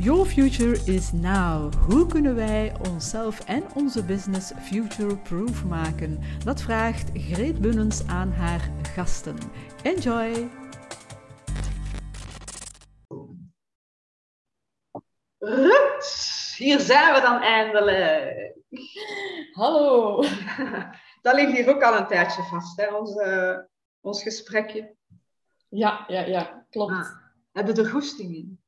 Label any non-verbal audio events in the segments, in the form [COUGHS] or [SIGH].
Your future is now. Hoe kunnen wij onszelf en onze business future-proof maken? Dat vraagt Greet Bunnens aan haar gasten. Enjoy! Ruts, hier zijn we dan eindelijk. Hallo. [LAUGHS] Dat ligt hier ook al een tijdje vast, hè, ons, uh, ons gesprekje. Ja, ja, ja, klopt. Ah, heb je er goesting in?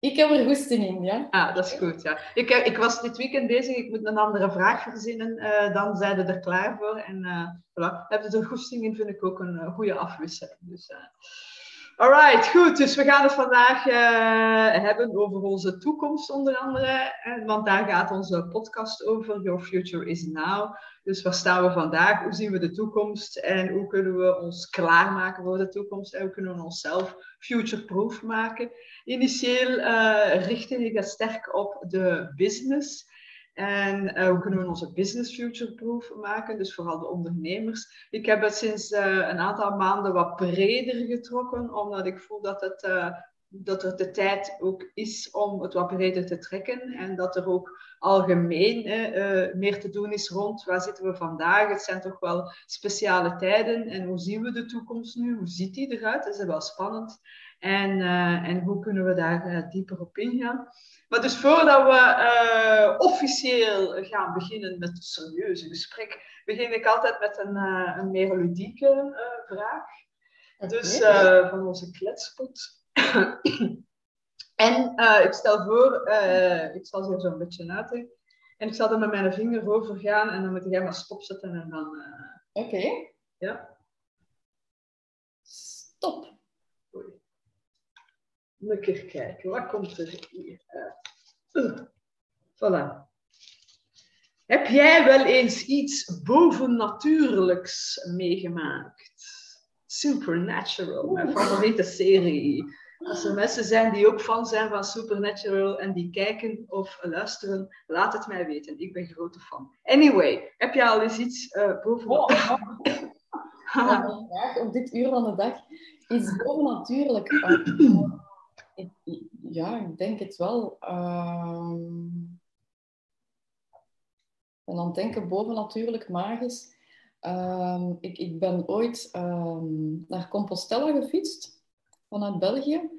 Ik heb er goesting in, ja. Ah, dat is goed, ja. Ik, ik was dit weekend bezig, ik moet een andere vraag verzinnen. Uh, dan zijn we er klaar voor. En uh, voilà. Heb je er goesting in, vind ik ook een uh, goede afwisseling. Dus, Alright, goed. Dus we gaan het vandaag hebben over onze toekomst onder andere. Want daar gaat onze podcast over. Your Future is Now. Dus waar staan we vandaag? Hoe zien we de toekomst? En hoe kunnen we ons klaarmaken voor de toekomst? En hoe kunnen we onszelf future-proof maken? Initieel uh, richtte ik dat sterk op de business. En hoe kunnen we onze business future-proof maken? Dus vooral de ondernemers. Ik heb het sinds uh, een aantal maanden wat breder getrokken, omdat ik voel dat het dat er de tijd ook is om het wat breder te trekken en dat er ook algemeen meer te doen is rond waar zitten we vandaag. Het zijn toch wel speciale tijden en hoe zien we de toekomst nu? Hoe ziet die eruit? Dat is wel spannend. En, uh, en hoe kunnen we daar uh, dieper op ingaan? Maar dus voordat we officieel gaan beginnen met het serieuze gesprek, begin ik altijd met een, een meer ludieke vraag. Okay. Dus van onze kletspot. en ik stel voor, ik zal zo zo'n beetje nadenken. En ik zal er met mijn vinger over gaan en dan moet jij maar stopzetten en dan... Oké. Okay. Ja. Stop. Een keer kijken, wat komt er hier uit? Voilà. Heb jij wel eens iets bovennatuurlijks meegemaakt? Supernatural, mijn favoriete serie. Als er mensen zijn die ook fan zijn van Supernatural en die kijken of luisteren, laat het mij weten. Ik ben grote fan. Anyway, heb je al eens iets uh, boven... Oh, oh. op dit uur van de dag is [CLEARS THROAT] ja, ik denk het wel. Um, en dan denken bovennatuurlijk magisch. Um, ik, ik ben ooit um, naar Compostela gefietst vanuit België.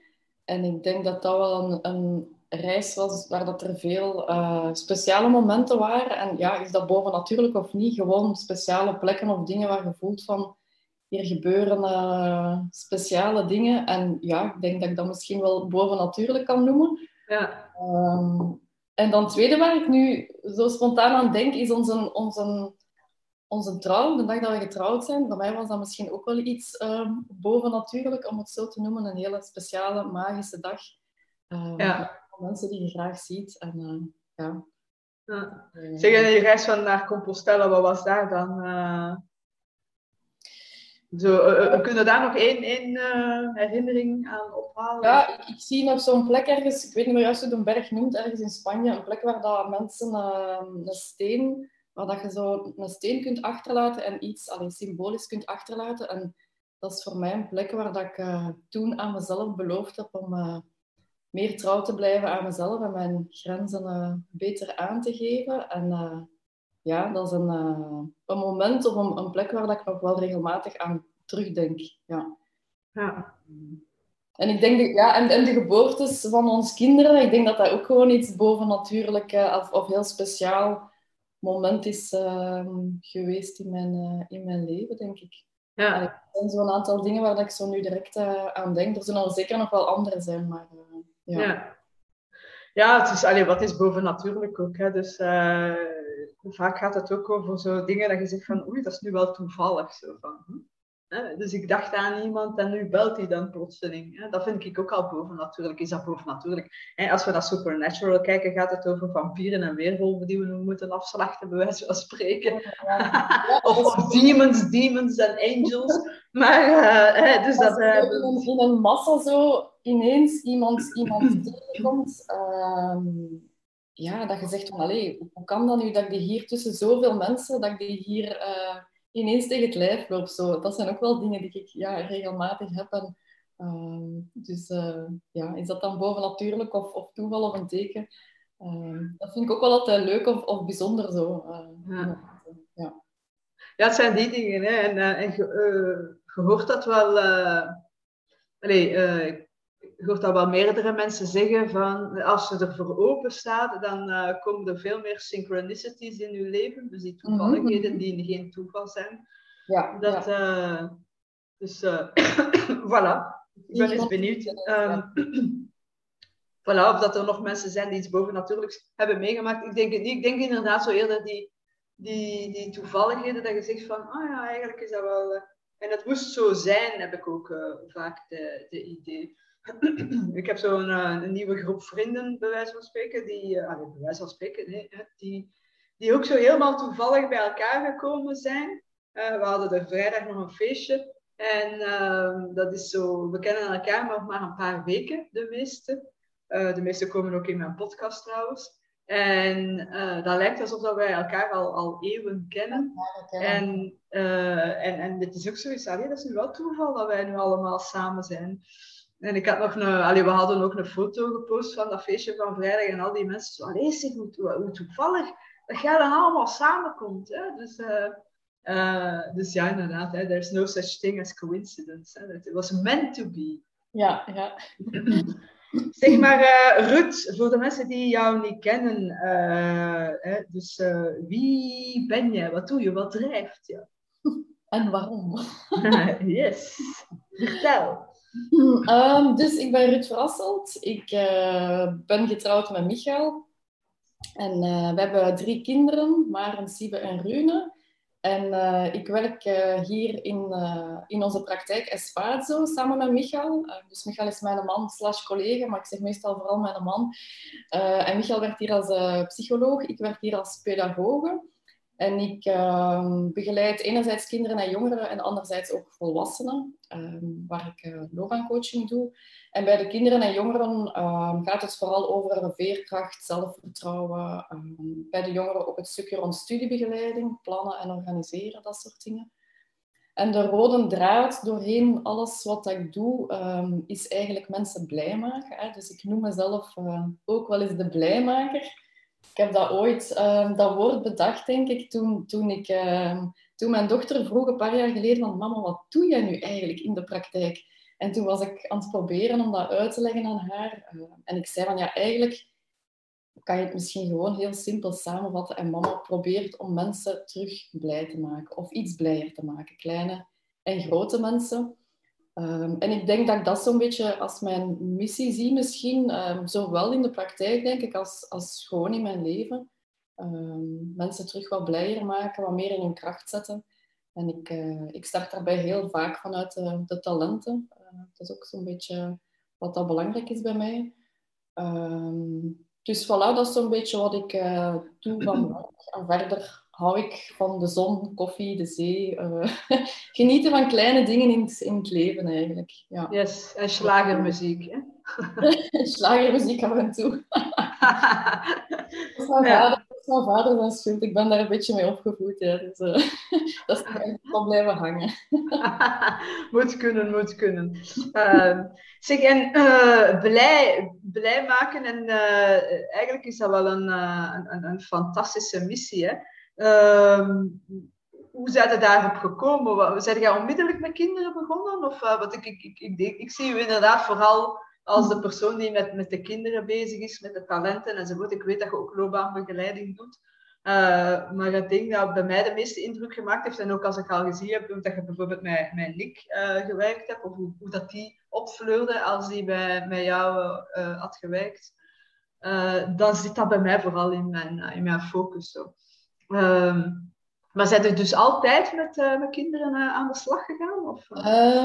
En ik denk dat dat wel een, reis was waar dat er veel uh, speciale momenten waren. En ja, is dat bovennatuurlijk of niet? Gewoon speciale plekken of dingen waar je voelt van hier gebeuren uh, speciale dingen. En ja, ik denk dat ik dat misschien wel bovennatuurlijk kan noemen. Ja. Um, en dan het tweede waar ik nu zo spontaan aan denk, is onze, onze onze trouw, de dag dat we getrouwd zijn, voor mij was dat misschien ook wel iets uh, bovennatuurlijk, om het zo te noemen. Een hele speciale, magische dag. Uh, ja. Mensen die je graag ziet. En, uh, ja. ja. Zeg, je reis van naar Compostela, wat was daar dan? Zo, kunnen daar nog één, één herinnering aan ophalen? Ja, ik, ik zie nog zo'n plek ergens, ik weet niet meer juist hoe de berg noemt, ergens in Spanje. Een plek waar dat mensen een steen waar dat je zo een steen kunt achterlaten en iets alleen symbolisch kunt achterlaten. En dat is voor mij een plek waar dat ik toen aan mezelf beloofd heb om meer trouw te blijven aan mezelf en mijn grenzen beter aan te geven. En ja, dat is een, een moment of een, een, plek waar dat ik nog wel regelmatig aan terugdenk. Ja. ja. En ik denk, ja, en, en de geboortes van ons kinderen, ik denk dat dat ook gewoon iets bovennatuurlijk of, of heel speciaal moment is uh, geweest in mijn, uh, in mijn leven, denk ik. Ja. Er zijn zo'n aantal dingen waar ik zo nu direct aan denk. Er zullen er zeker nog wel andere zijn, maar eh, ja. ja. Ja, het is, allee, wat is bovennatuurlijk ook. Hè? Dus vaak gaat het ook over zo dingen dat je zegt van oei, dat is nu wel toevallig. Zo van, hm? Dus ik dacht aan iemand en nu belt hij dan plotseling. Dat vind ik ook al bovennatuurlijk. Is dat bovennatuurlijk? Als we naar Supernatural kijken, gaat het over vampieren en weerwolven die we nu moeten afslachten, bij wijze van spreken. [LAUGHS] of, demons, demons en angels. Maar, uh, dus dat... Uh, in een massa zo ineens iemand, iemand tegenkomt... Uh, ja, dat je zegt van, allee, hoe kan dat nu dat ik die hier tussen zoveel mensen, dat ik die hier uh, ineens tegen het lijf loop. Zo. Dat zijn ook wel dingen die ik ja, regelmatig heb. En Ehm, dus ja, is dat dan bovennatuurlijk of, of toeval of een teken? Ehm, dat vind ik ook wel altijd leuk of, of bijzonder zo. ja. ja. ja, het zijn die dingen. Hè. En, en je, hoort dat wel. Allee, hoort dat wel meerdere mensen zeggen van als ervoor open staat, dan uh, komen er veel meer synchronicities in je leven. Dus die mhm. toevalligheden die geen toeval zijn. Ja, dat, ja. Uh, dus uh, [CLEARS THROAT] voilà. Ik ben eens benieuwd. Um, [CLEARS THROAT] voilà, of dat er nog mensen zijn die iets bovennatuurlijks hebben meegemaakt. Ik denk, ik denk inderdaad zo eerder die, die, die toevalligheden dat je zegt van, ah oh ja, eigenlijk is dat wel... en het moest zo zijn, heb ik ook vaak de, de idee. [CLEARS THROAT] ik heb zo'n uh, een nieuwe groep vrienden, bij wijze van spreken, die, uh, bij wijze van spreken, nee, die, die ook zo helemaal toevallig bij elkaar gekomen zijn. Uh, we hadden er vrijdag nog een feestje. En ehm, dat is zo, we kennen elkaar nog maar een paar weken, de meeste. de meeste komen ook in mijn podcast trouwens. En dat lijkt alsof dat wij elkaar al, al eeuwen kennen. En, en, en dit is ook zoiets, allee, dat is nu wel toeval dat wij nu allemaal samen zijn. En ik had nog een, allee, we hadden ook een foto gepost van dat feestje van vrijdag en al die mensen zo, allee zeg, hoe, hoe toevallig dat jij dan allemaal samenkomt. Hè? Dus, uh, dus ja, inderdaad, hè, there's no such thing as coincidence. Hè? It was meant to be. Ja, ja. [CLEARS THROAT] zeg maar, uh, Ruud, voor de mensen die jou niet kennen, uh, hè, dus wie ben jij? Wat doe je? Wat drijft je? En waarom? [LAUGHS] yes, vertel. Um, [LAUGHS] dus ik ben Ruud Verrasselt. Ik uh, ben getrouwd met Michael. En uh, we hebben drie kinderen, Maren, Siebe en Rune. En uh, ik werk hier in, in onze praktijk Espazo samen met Michael. dus Michael is mijn man slash collega, maar ik zeg meestal vooral mijn man. en Michael werkt hier als psycholoog, ik werk hier als pedagoge. En ik uh, begeleid enerzijds kinderen en jongeren en anderzijds ook volwassenen, um, waar ik uh, loopbaancoaching doe. En bij de kinderen en jongeren um, gaat het vooral over veerkracht, zelfvertrouwen. bij de jongeren ook het stukje rond studiebegeleiding, plannen en organiseren, dat soort dingen. En de rode draad doorheen alles wat ik doe, is eigenlijk mensen blij maken. Hè? Dus ik noem mezelf uh, ook wel eens de blijmaker. Ik heb dat ooit, uh, dat woord bedacht, denk ik, toen, toen, ik, uh, toen mijn dochter vroeg een paar jaar geleden van mama, wat doe jij nu eigenlijk in de praktijk? En toen was ik aan het proberen om dat uit te leggen aan haar. Uh, en ik zei van ja, eigenlijk kan je het misschien gewoon heel simpel samenvatten. En mama probeert om mensen terug blij te maken of iets blijer te maken. Kleine en grote mensen. Um, en ik denk dat ik dat zo'n beetje als mijn missie zie misschien, um, zowel in de praktijk denk ik als, als gewoon in mijn leven. Um, mensen terug wat blijer maken, wat meer in hun kracht zetten. En ik, uh, ik start daarbij heel vaak vanuit de, de talenten. Uh, dat is ook zo'n beetje wat dat belangrijk is bij mij. dus voilà, dat is zo'n beetje wat ik uh, doe van. [CLEARS THROAT] En verder hou ik van de zon, koffie, de zee. [LAUGHS] Uh, genieten van kleine dingen in het, in het leven eigenlijk. Ja. Yes, en slagermuziek. Hè? [LAUGHS] slagermuziek af en toe. [LAUGHS] dat is mijn vader, mijn vader zijn schuld. Ik ben daar een beetje mee opgevoed. Ja. Dus, uh, dat is toch blijven hangen. moet kunnen, moet kunnen. Uh, zeg, en uh, blij, blij maken, en eigenlijk is dat wel een, een, een fantastische missie. Hè? Ehm, hoe zijn er daarop gekomen? Zijn jij onmiddellijk met kinderen begonnen? Of, uh, wat ik, ik, ik, ik, ik, zie u inderdaad vooral als de persoon die met, met de kinderen bezig is, met de talenten enzovoort. Ik weet dat je ook loopbaanbegeleiding doet. Uh, maar het ding dat bij mij de meeste indruk gemaakt heeft, en ook als ik al gezien heb, dat je bijvoorbeeld met, met Nick uh, gewerkt hebt, of hoe, hoe, dat die opvleurde als die bij, met jou had gewerkt, dan zit dat bij mij vooral in mijn, in mijn focus. Zo. Ehm, maar zijn er dus altijd met, uh, met kinderen uh, aan de slag gegaan? Of?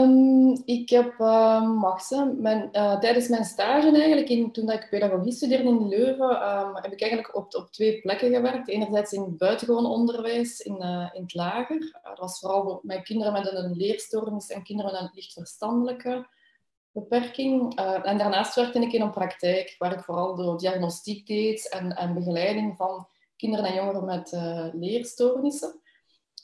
Um, ik heb, uh, mijn, tijdens mijn stage eigenlijk, in, toen ik pedagogie studeerde in Leuven, um, heb ik eigenlijk op, op twee plekken gewerkt. Enerzijds in het buitengewoon onderwijs, in, in het lager. dat was vooral met kinderen met een leerstoornis en kinderen met een licht verstandelijke beperking. en daarnaast werkte ik in een praktijk, waar ik vooral de diagnostiek deed en, en begeleiding van kinderen en jongeren met uh, leerstoornissen.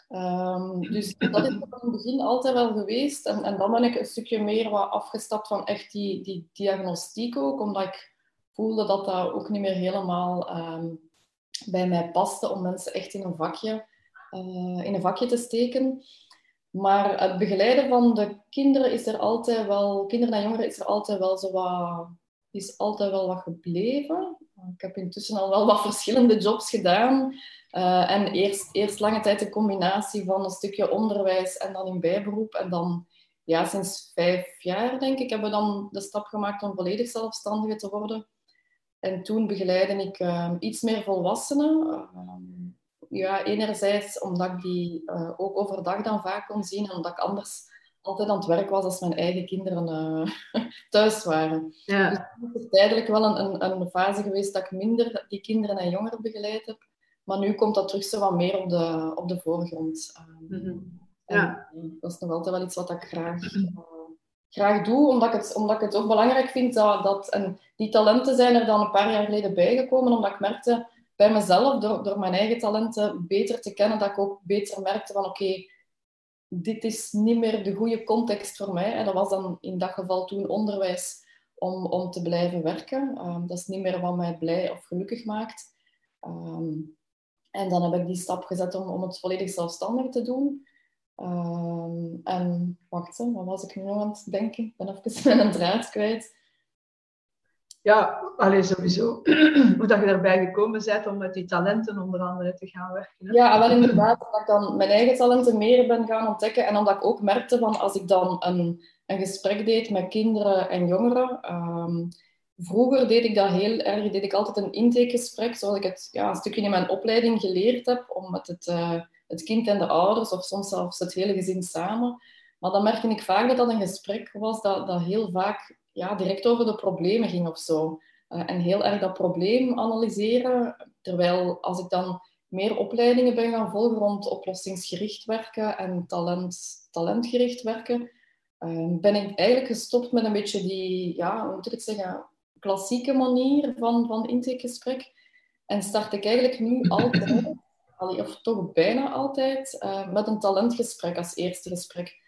Ehm, dus dat is van het begin altijd wel geweest. En, en dan ben ik een stukje meer wat afgestapt van echt die, die diagnostiek ook, omdat ik voelde dat dat ook niet meer helemaal ehm, bij mij paste om mensen echt in een vakje, uh, in een vakje te steken. Maar het begeleiden van de kinderen is er altijd wel, kinderen en jongeren is er altijd wel zo wat, is altijd wel wat gebleven. Ik heb intussen al wel wat verschillende jobs gedaan. Uh, en eerst, eerst lange tijd een combinatie van een stukje onderwijs en dan in bijberoep. En dan, ja, sinds vijf jaar denk ik, hebben we dan de stap gemaakt om volledig zelfstandige te worden. En toen begeleide ik uh, iets meer volwassenen. Uh, ja, enerzijds omdat ik die ook overdag dan vaak kon zien en omdat ik anders altijd aan het werk was als mijn eigen kinderen uh, [LAUGHS] thuis waren. Ja. Dus het is tijdelijk wel een, een, een, fase geweest dat ik minder die kinderen en jongeren begeleid heb. Maar nu komt dat terug zo wat meer op de, op de voorgrond. Mm -hmm. ja. Dat is nog altijd wel iets wat ik graag, uh, graag doe, omdat ik, het, omdat ik het ook belangrijk vind dat... dat en die talenten zijn er dan een paar jaar geleden bijgekomen, omdat ik merkte bij mezelf, door, door mijn eigen talenten beter te kennen, dat ik ook beter merkte van oké, okay, dit is niet meer de goede context voor mij. Dat was dan in dat geval toen onderwijs om, om te blijven werken. Um, dat is niet meer wat mij blij of gelukkig maakt. Um, en dan heb ik die stap gezet om, om het volledig zelfstandig te doen. Um, en wacht, wat was ik nu nog aan het denken? Ik ben even [LAUGHS] mijn draad kwijt. Ja, alleen sowieso. [CLEARS THROAT] Hoe dat je daarbij gekomen bent om met die talenten onder andere te gaan werken. Hè? Ja, wel inderdaad. Dat ik dan mijn eigen talenten meer ben gaan ontdekken. En omdat ik ook merkte van als ik dan een, een gesprek deed met kinderen en jongeren. Um, vroeger deed ik dat heel erg. Deed ik altijd een intakegesprek, zoals ik het ja, een stukje in mijn opleiding geleerd heb. Om met het, uh, het kind en de ouders, of soms zelfs het hele gezin samen. Maar dan merkte ik vaak dat dat een gesprek was dat, dat heel vaak ja, direct over de problemen ging of zo. Uh, en heel erg dat probleem analyseren. Terwijl als ik dan meer opleidingen ben gaan volgen rond oplossingsgericht werken en talent, talentgericht werken, uh, ben ik eigenlijk gestopt met een beetje die, ja, hoe moet ik het zeggen, klassieke manier van, van intakegesprek. En start ik eigenlijk nu [CLEARS THROAT] altijd, of toch bijna altijd, uh, met een talentgesprek als eerste gesprek.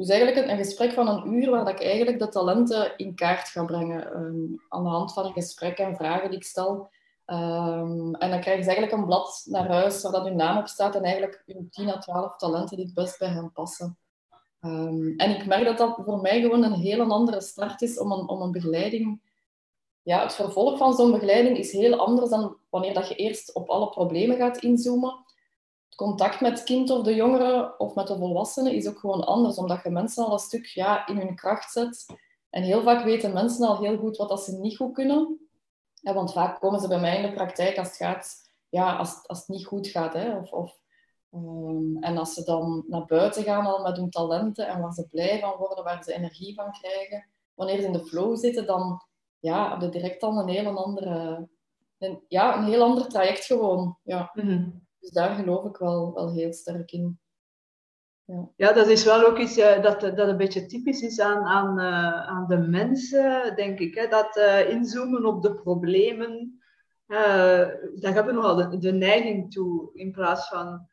Dus eigenlijk een, gesprek van een uur waar ik eigenlijk de talenten in kaart ga brengen. Um, aan de hand van een gesprek en vragen die ik stel. Um, en dan krijgen ze eigenlijk een blad naar huis waar dat hun naam op staat en eigenlijk hun 10 à 12 talenten die het best bij hen passen. Um, en ik merk dat dat voor mij gewoon een hele andere start is om een, om een begeleiding. Ja, het vervolg van zo'n begeleiding is heel anders dan wanneer dat je eerst op alle problemen gaat inzoomen contact met het kind of de jongere of met de volwassenen is ook gewoon anders, omdat je mensen al een stuk ja, in hun kracht zet. En heel vaak weten mensen al heel goed wat ze niet goed kunnen. Ja, want vaak komen ze bij mij in de praktijk als het, gaat, ja, als, als het niet goed gaat. Hè, of, of um, en als ze dan naar buiten gaan al met hun talenten en waar ze blij van worden, waar ze energie van krijgen. Wanneer ze in de flow zitten, dan ja, hebben ze direct dan een heel andere... Een, ja, een heel ander traject gewoon. Ja. Mm dus daar geloof ik wel, wel heel sterk in. Ja. ja, dat is wel ook iets uh, dat, dat een beetje typisch is aan, aan, uh, aan de mensen, denk ik. Hè? Dat uh, inzoomen op de problemen, daar hebben we nogal de, de, neiging toe. In plaats van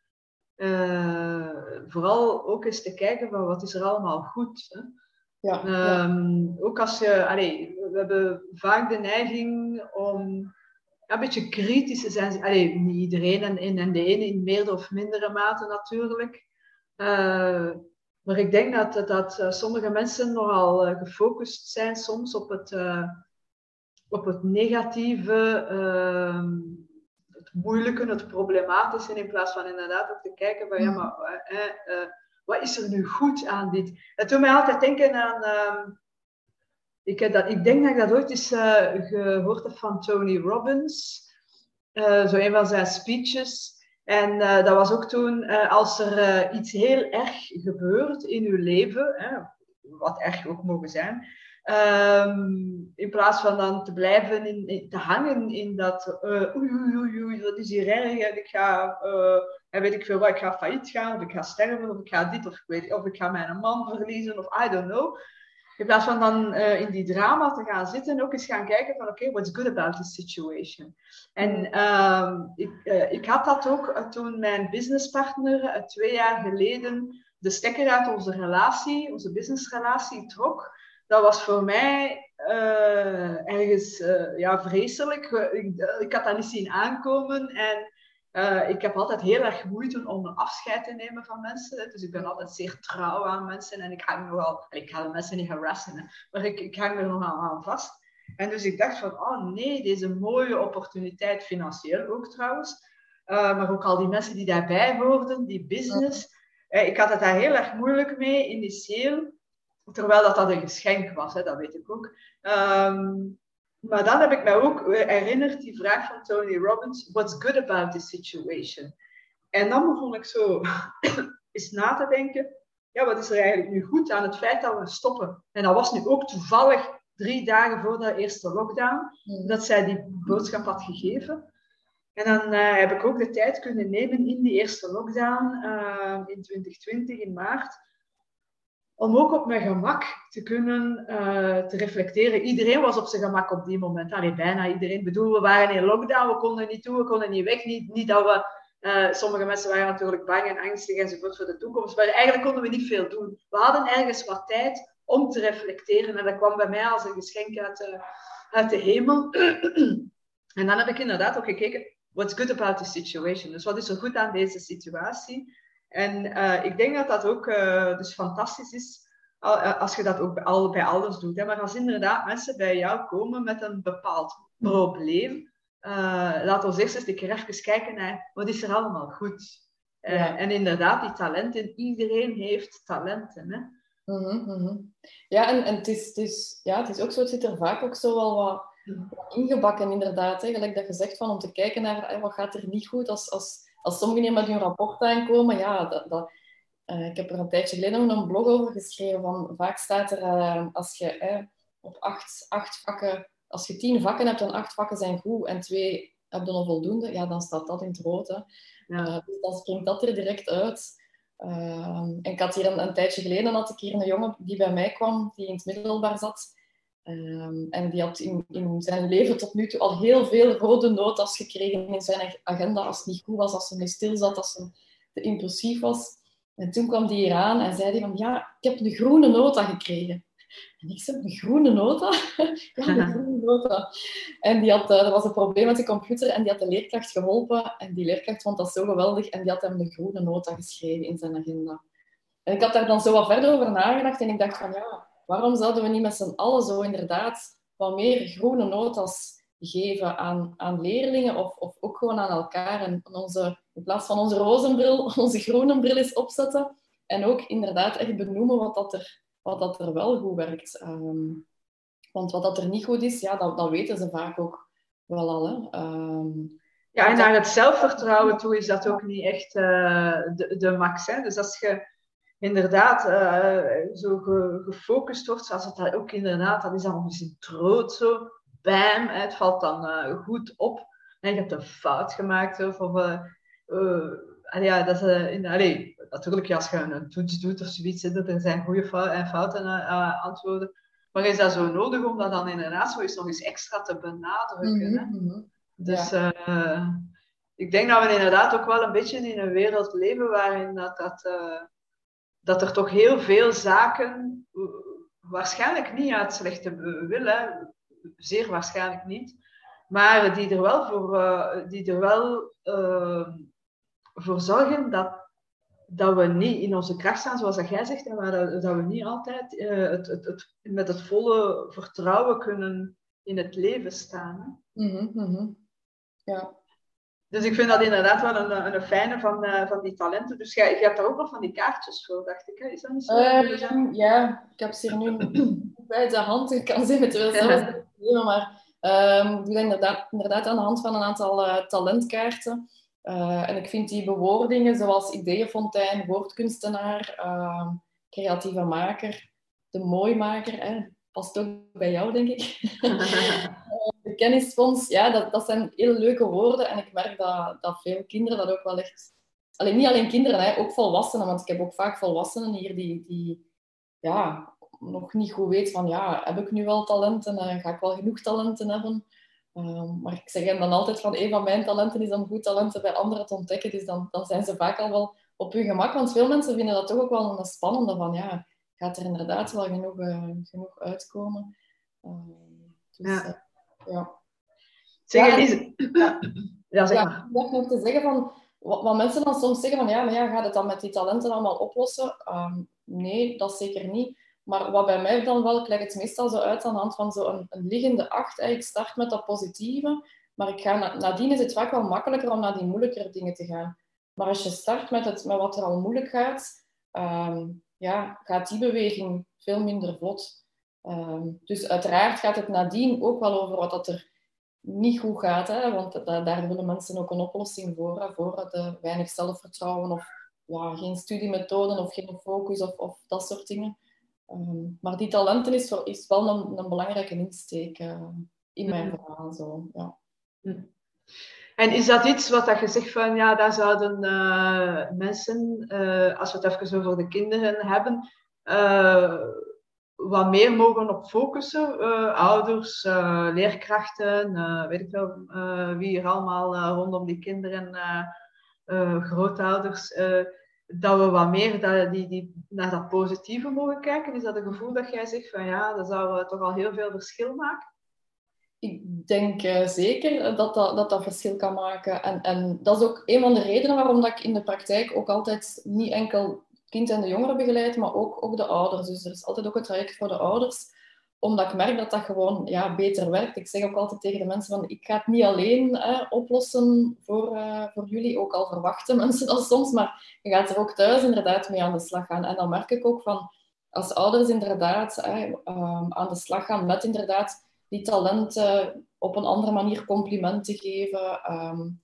vooral ook eens te kijken van wat is er allemaal goed. Hè? Ja, um, ja. Ook als je, allee, we hebben vaak de neiging om een beetje kritisch zijn. Allee, niet iedereen en, en de ene in meer of mindere mate natuurlijk. Uh, maar ik denk dat, dat uh, sommige mensen nogal uh, gefocust zijn soms op het, op het negatieve, ehm, het moeilijke, het problematische, in plaats van inderdaad ook te kijken van ja, mm. maar wat is er nu goed aan dit? Het doet mij altijd denken aan ehm, ik, heb dat, ik denk dat ik dat ooit eens uh, gehoord heb van Tony Robbins. Uh, zo een van zijn speeches. En uh, dat was ook toen, als er iets heel erg gebeurt in uw leven, hè, wat erg ook mogen zijn, um, in plaats van dan te blijven in, te hangen in dat oei, oei, oei, dat is hier erg en ik ga, weet ik veel wat, ik ga failliet gaan, of ik ga sterven, of ik ga dit, of ik, weet, of ik ga mijn man verliezen, of I don't know In plaats van dan uh, in die drama te gaan zitten, ook eens gaan kijken van oké, okay, what's good about this situation? En um, ik, uh, ik had dat ook uh, toen mijn businesspartner twee jaar geleden de stekker uit onze relatie, onze businessrelatie trok. Dat was voor mij ergens ja, vreselijk. Ik, ik had dat niet zien aankomen en uh, ik heb altijd heel erg moeite om een afscheid te nemen van mensen. Dus ik ben altijd zeer trouw aan mensen en ik hang nogal, ik ga de mensen niet harassen, maar ik, hang er nogal aan vast. En dus ik dacht van, oh nee, deze mooie opportuniteit, financieel ook trouwens, uh, maar ook al die mensen die daarbij hoorden, die business. Uh, ik had het daar heel erg moeilijk mee, initieel. Terwijl dat, dat een geschenk was, hè, dat weet ik ook. Um, maar dan heb ik mij ook herinnerd die vraag van Tony Robbins: What's good about this situation? En dan begon ik zo [COUGHS] eens na te denken: ja, wat is er eigenlijk nu goed aan het feit dat we stoppen? En dat was nu ook toevallig drie dagen voor de eerste lockdown, hmm. dat zij die boodschap had gegeven. En dan uh, heb ik ook de tijd kunnen nemen in die eerste lockdown uh, in 2020, in maart, om ook op mijn gemak te kunnen uh, te reflecteren. Iedereen was op zijn gemak op die moment. Allee, bijna iedereen. Ik bedoel, we waren in lockdown, we konden niet toe, we konden niet weg. Niet, niet dat we... Uh, sommige mensen waren natuurlijk bang en angstig enzovoort voor de toekomst. Maar eigenlijk konden we niet veel doen. We hadden ergens wat tijd om te reflecteren. En dat kwam bij mij als een geschenk uit de, uit de hemel. [CLEARS THROAT] en dan heb ik inderdaad ook gekeken, what's good about the situation? Dus wat is er goed aan deze situatie? En uh, ik denk dat dat ook uh, dus fantastisch is uh, als je dat ook bij, al, bij ouders doet. Hè. Maar als inderdaad mensen bij jou komen met een bepaald probleem, laat ons eerst eens een keer even kijken naar wat is er allemaal goed. Ja. En inderdaad, die talenten, iedereen heeft talenten. Hè. Mm -hmm. Ja, en, en het, is, het, is, ja, het is ook zo, het zit er vaak ook zo wel wat, wat ingebakken inderdaad. Hè. Gelijk dat je zegt, van, om te kijken naar wat gaat er niet goed als... als als sommigen met hun rapport aankomen, ja, dat, dat uh, ik heb er een tijdje geleden een blog over geschreven. Van, vaak staat er, uh, als je uh, op acht, acht vakken, als je tien vakken hebt en acht vakken zijn goed en twee heb je nog voldoende, ja, dan staat dat in het rood. Hè. Ja. dus dan springt dat er direct uit. en ik had hier een, een, tijdje geleden had ik hier een jongen die bij mij kwam, die in het middelbaar zat. Um, en die had in, zijn leven tot nu toe al heel veel rode notas gekregen in zijn agenda als het niet goed was, als ze niet stil zat, als ze te impulsief was. En toen kwam die hier aan en zei hij van, ja, ik heb een groene nota gekregen. En ik zei, een groene nota? [LAUGHS] ja, een groene nota. En die had, uh, er was een probleem met de computer en die had de leerkracht geholpen. En die leerkracht vond dat zo geweldig en die had hem een groene nota geschreven in zijn agenda. En ik had daar dan zo wat verder over nagedacht en ik dacht van, ja, waarom zouden we niet met z'n allen zo inderdaad wat meer groene notas geven aan, aan leerlingen of, of ook gewoon aan elkaar en onze, in plaats van onze rozenbril, [LAUGHS] onze groene bril eens opzetten en ook inderdaad echt benoemen wat dat er, wat dat er wel goed werkt. Um, want wat dat er niet goed is, ja, dat, dat weten ze vaak ook wel al. Hè. Um, ja, en naar het zelfvertrouwen toe is dat ook niet echt uh, de, de max. Hè? Dus als je inderdaad uh, zo gefocust wordt, zoals het dat ook inderdaad, dat is dan nog eens een troot zo, bam, het valt dan uh, goed op. En je hebt een fout gemaakt of, of uh, ja, dat is, in, allee, natuurlijk als je een toets doet of zoiets, dat er zijn goede fouten en fouten antwoorden. Maar is dat zo nodig om dat dan inderdaad zo eens nog eens extra te benadrukken? Mm -hmm. hè? Dus ja. ik denk dat we inderdaad ook wel een beetje in een wereld leven waarin dat, dat dat er toch heel veel zaken, waarschijnlijk niet uit slechte wil, zeer waarschijnlijk niet, maar die er wel voor, uh, die er wel, uh, voor zorgen dat, dat we niet in onze kracht staan, zoals dat jij zegt, maar dat, dat we niet altijd uh, het, het, met het volle vertrouwen kunnen in het leven staan. Mm -hmm. Ja. Dus ik vind dat inderdaad wel een, een fijne van, uh, van die talenten. Dus jij, je hebt daar ook nog van die kaartjes voor, dacht ik. Hè? Is dat niet zo? Uh, ja, ik heb ze hier nu [CLEARS THROAT] bij de hand. Ik kan ze eventueel zelfs nemen, maar um, ik doe inderdaad, inderdaad aan de hand van een aantal uh, talentkaarten. en ik vind die bewoordingen zoals ideeënfontein, woordkunstenaar, ehm, creatieve maker, de mooimaker, hè, past ook bij jou, denk ik. [LAUGHS] de kennisfonds, ja, dat, dat zijn hele leuke woorden. En ik merk dat, dat veel kinderen dat ook wel echt... Alleen niet alleen kinderen, hè, ook volwassenen. Want ik heb ook vaak volwassenen hier die, die ja, nog niet goed weet van ja, heb ik nu wel talenten? Uh, ga ik wel genoeg talenten hebben? Ehm, maar ik zeg hen dan altijd van een van mijn talenten is om goed talenten bij anderen te ontdekken. Dus dan, dan zijn ze vaak al wel op hun gemak. Want veel mensen vinden dat toch ook wel een spannende van ja, gaat er inderdaad wel genoeg, uh, genoeg uitkomen. Ehm, dus, ja. Ja. Zeg, Elise... Ja, ja, zeg maar. Ja, ik nog te zeggen van wat, mensen dan soms zeggen van ja, maar ja, gaat het dan met die talenten allemaal oplossen? Ehm, nee, dat zeker niet. Maar wat bij mij dan wel, ik leg het meestal zo uit aan de hand van zo'n een, een liggende acht. Ik start met dat positieve, maar ik ga nadien is het vaak wel makkelijker om naar die moeilijkere dingen te gaan. Maar als je start met, het, met wat er al moeilijk gaat, um, ja, gaat die beweging veel minder vlot. Um, dus uiteraard gaat het nadien ook wel over wat dat er niet goed gaat. Hè? Want daar willen mensen ook een oplossing voor. Hè? Voor de weinig zelfvertrouwen of ja, geen studiemethoden of geen focus of, of dat soort dingen. Um, maar die talenten is, is wel een, een belangrijke insteek uh, in mijn mm. verhaal. Zo, ja. Mm. En is dat iets wat dat je zegt van ja, daar zouden uh, mensen, uh, als we het even over de kinderen hebben, wat meer mogen op focussen. Uh, ouders, uh, leerkrachten, uh, weet ik wel wie er allemaal rondom die kinderen, grootouders, dat we wat meer dat, die, die, naar dat positieve mogen kijken. Is dat een gevoel dat jij zegt van ja, dat zou toch al heel veel verschil maken? Ik denk zeker dat dat, dat dat verschil kan maken. En, en dat is ook een van de redenen waarom dat ik in de praktijk ook altijd niet enkel kind en de jongeren begeleid, maar ook, ook de ouders. Dus er is altijd ook een traject voor de ouders, omdat ik merk dat dat gewoon ja, beter werkt. Ik zeg ook altijd tegen de mensen van, ik ga het niet alleen hè, oplossen voor, uh, voor jullie, ook al verwachten [LAUGHS] mensen dat soms, maar je gaat er ook thuis inderdaad mee aan de slag gaan. En dan merk ik ook van, als ouders inderdaad um, aan de slag gaan met inderdaad die talenten op een andere manier complimenten geven, um,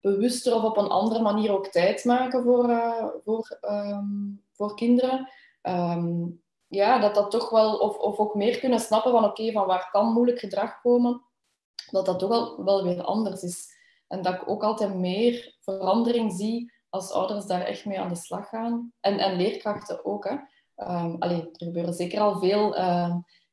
bewuster of op een andere manier ook tijd maken voor, uh, voor, um, voor kinderen. Um, ja, dat dat toch wel, of, of ook meer kunnen snappen van oké, van waar kan moeilijk gedrag komen, dat dat toch wel, wel weer anders is. En dat ik ook altijd meer verandering zie als ouders daar echt mee aan de slag gaan. En, en leerkrachten ook. Hè. Um, er gebeuren zeker al veel,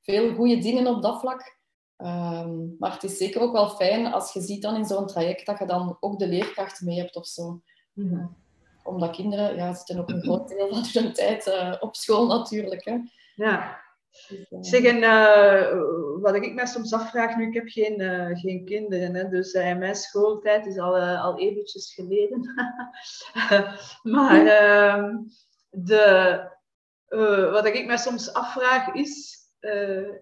veel goede dingen op dat vlak. Um, maar het is zeker ook wel fijn als je ziet dan in zo'n traject dat je dan ook de leerkracht mee hebt of zo. Mm Omdat kinderen, ja, zitten ook een groot deel van hun [LAUGHS] tijd uh, op school natuurlijk. Hè. Ja. Dus, uh... Zeg, en uh, wat ik me soms afvraag, nu ik heb geen, geen kinderen, hè, dus mijn schooltijd is al, al eventjes geleden. [LAUGHS] maar ehm, de, wat ik me soms afvraag is, eh, eh,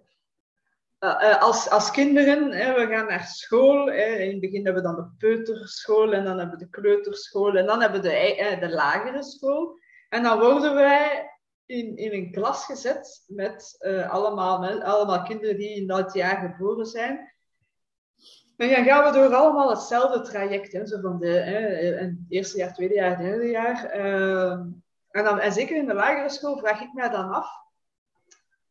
als, als kinderen, hè, we gaan naar school. Hè, in het begin hebben we dan de peuterschool en dan hebben we de kleuterschool en dan hebben we de, eh, de lagere school. En dan worden wij in, in een klas gezet met allemaal, allemaal kinderen die in dat jaar geboren zijn. En dan gaan we door allemaal hetzelfde traject, hè, zo van de hè, eerste jaar, tweede jaar, derde jaar. En, dan, en zeker in de lagere school vraag ik mij dan af,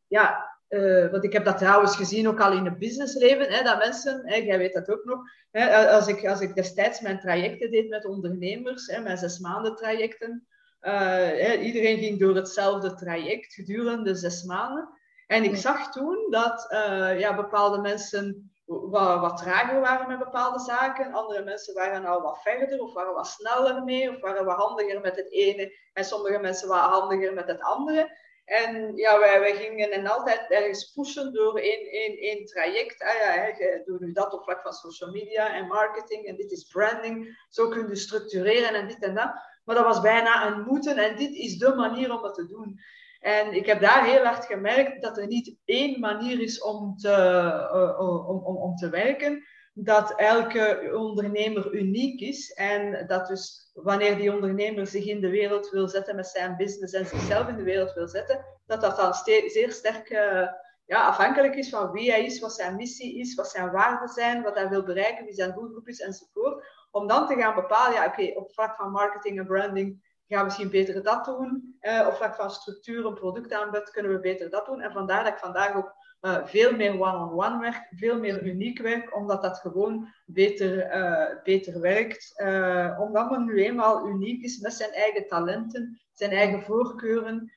ja, uh, want ik heb dat trouwens gezien ook al in het businessleven, hè, dat mensen, hè, jij weet dat ook nog, hè, als, ik, als ik destijds mijn trajecten deed met ondernemers, hè, mijn zes maanden trajecten, uh, hè, iedereen ging door hetzelfde traject gedurende zes maanden. En ik zag toen dat uh, ja, bepaalde mensen wat, wat trager waren met bepaalde zaken, andere mensen waren al wat verder of waren wat sneller mee of waren wat handiger met het ene en sommige mensen wat handiger met het andere. En ja, wij, wij gingen en altijd ergens pushen door één, traject. Ah ja, doe nu dat op vlak van social media en marketing en dit is branding. Zo kun je structureren en dit en dat. Maar dat was bijna een moeten en dit is de manier om dat te doen. En ik heb daar heel hard gemerkt dat er niet één manier is om te, uh, om, om, om te werken dat elke ondernemer uniek is en dat dus wanneer die ondernemer zich in de wereld wil zetten met zijn business en zichzelf in de wereld wil zetten, dat dat dan zeer sterk uh, ja, afhankelijk is van wie hij is, wat zijn missie is, wat zijn waarden zijn, wat hij wil bereiken, wie zijn doelgroep is enzovoort. Om dan te gaan bepalen, ja oké, op vlak van marketing en branding gaan we misschien beter dat doen. Uh, op vlak van structuur en productaanbod kunnen we beter dat doen. En vandaar dat ik vandaag ook uh, veel meer one-on-one werk, veel meer uniek werk, omdat dat gewoon beter, uh, beter werkt. Uh, omdat men nu eenmaal uniek is met zijn eigen talenten, zijn eigen voorkeuren.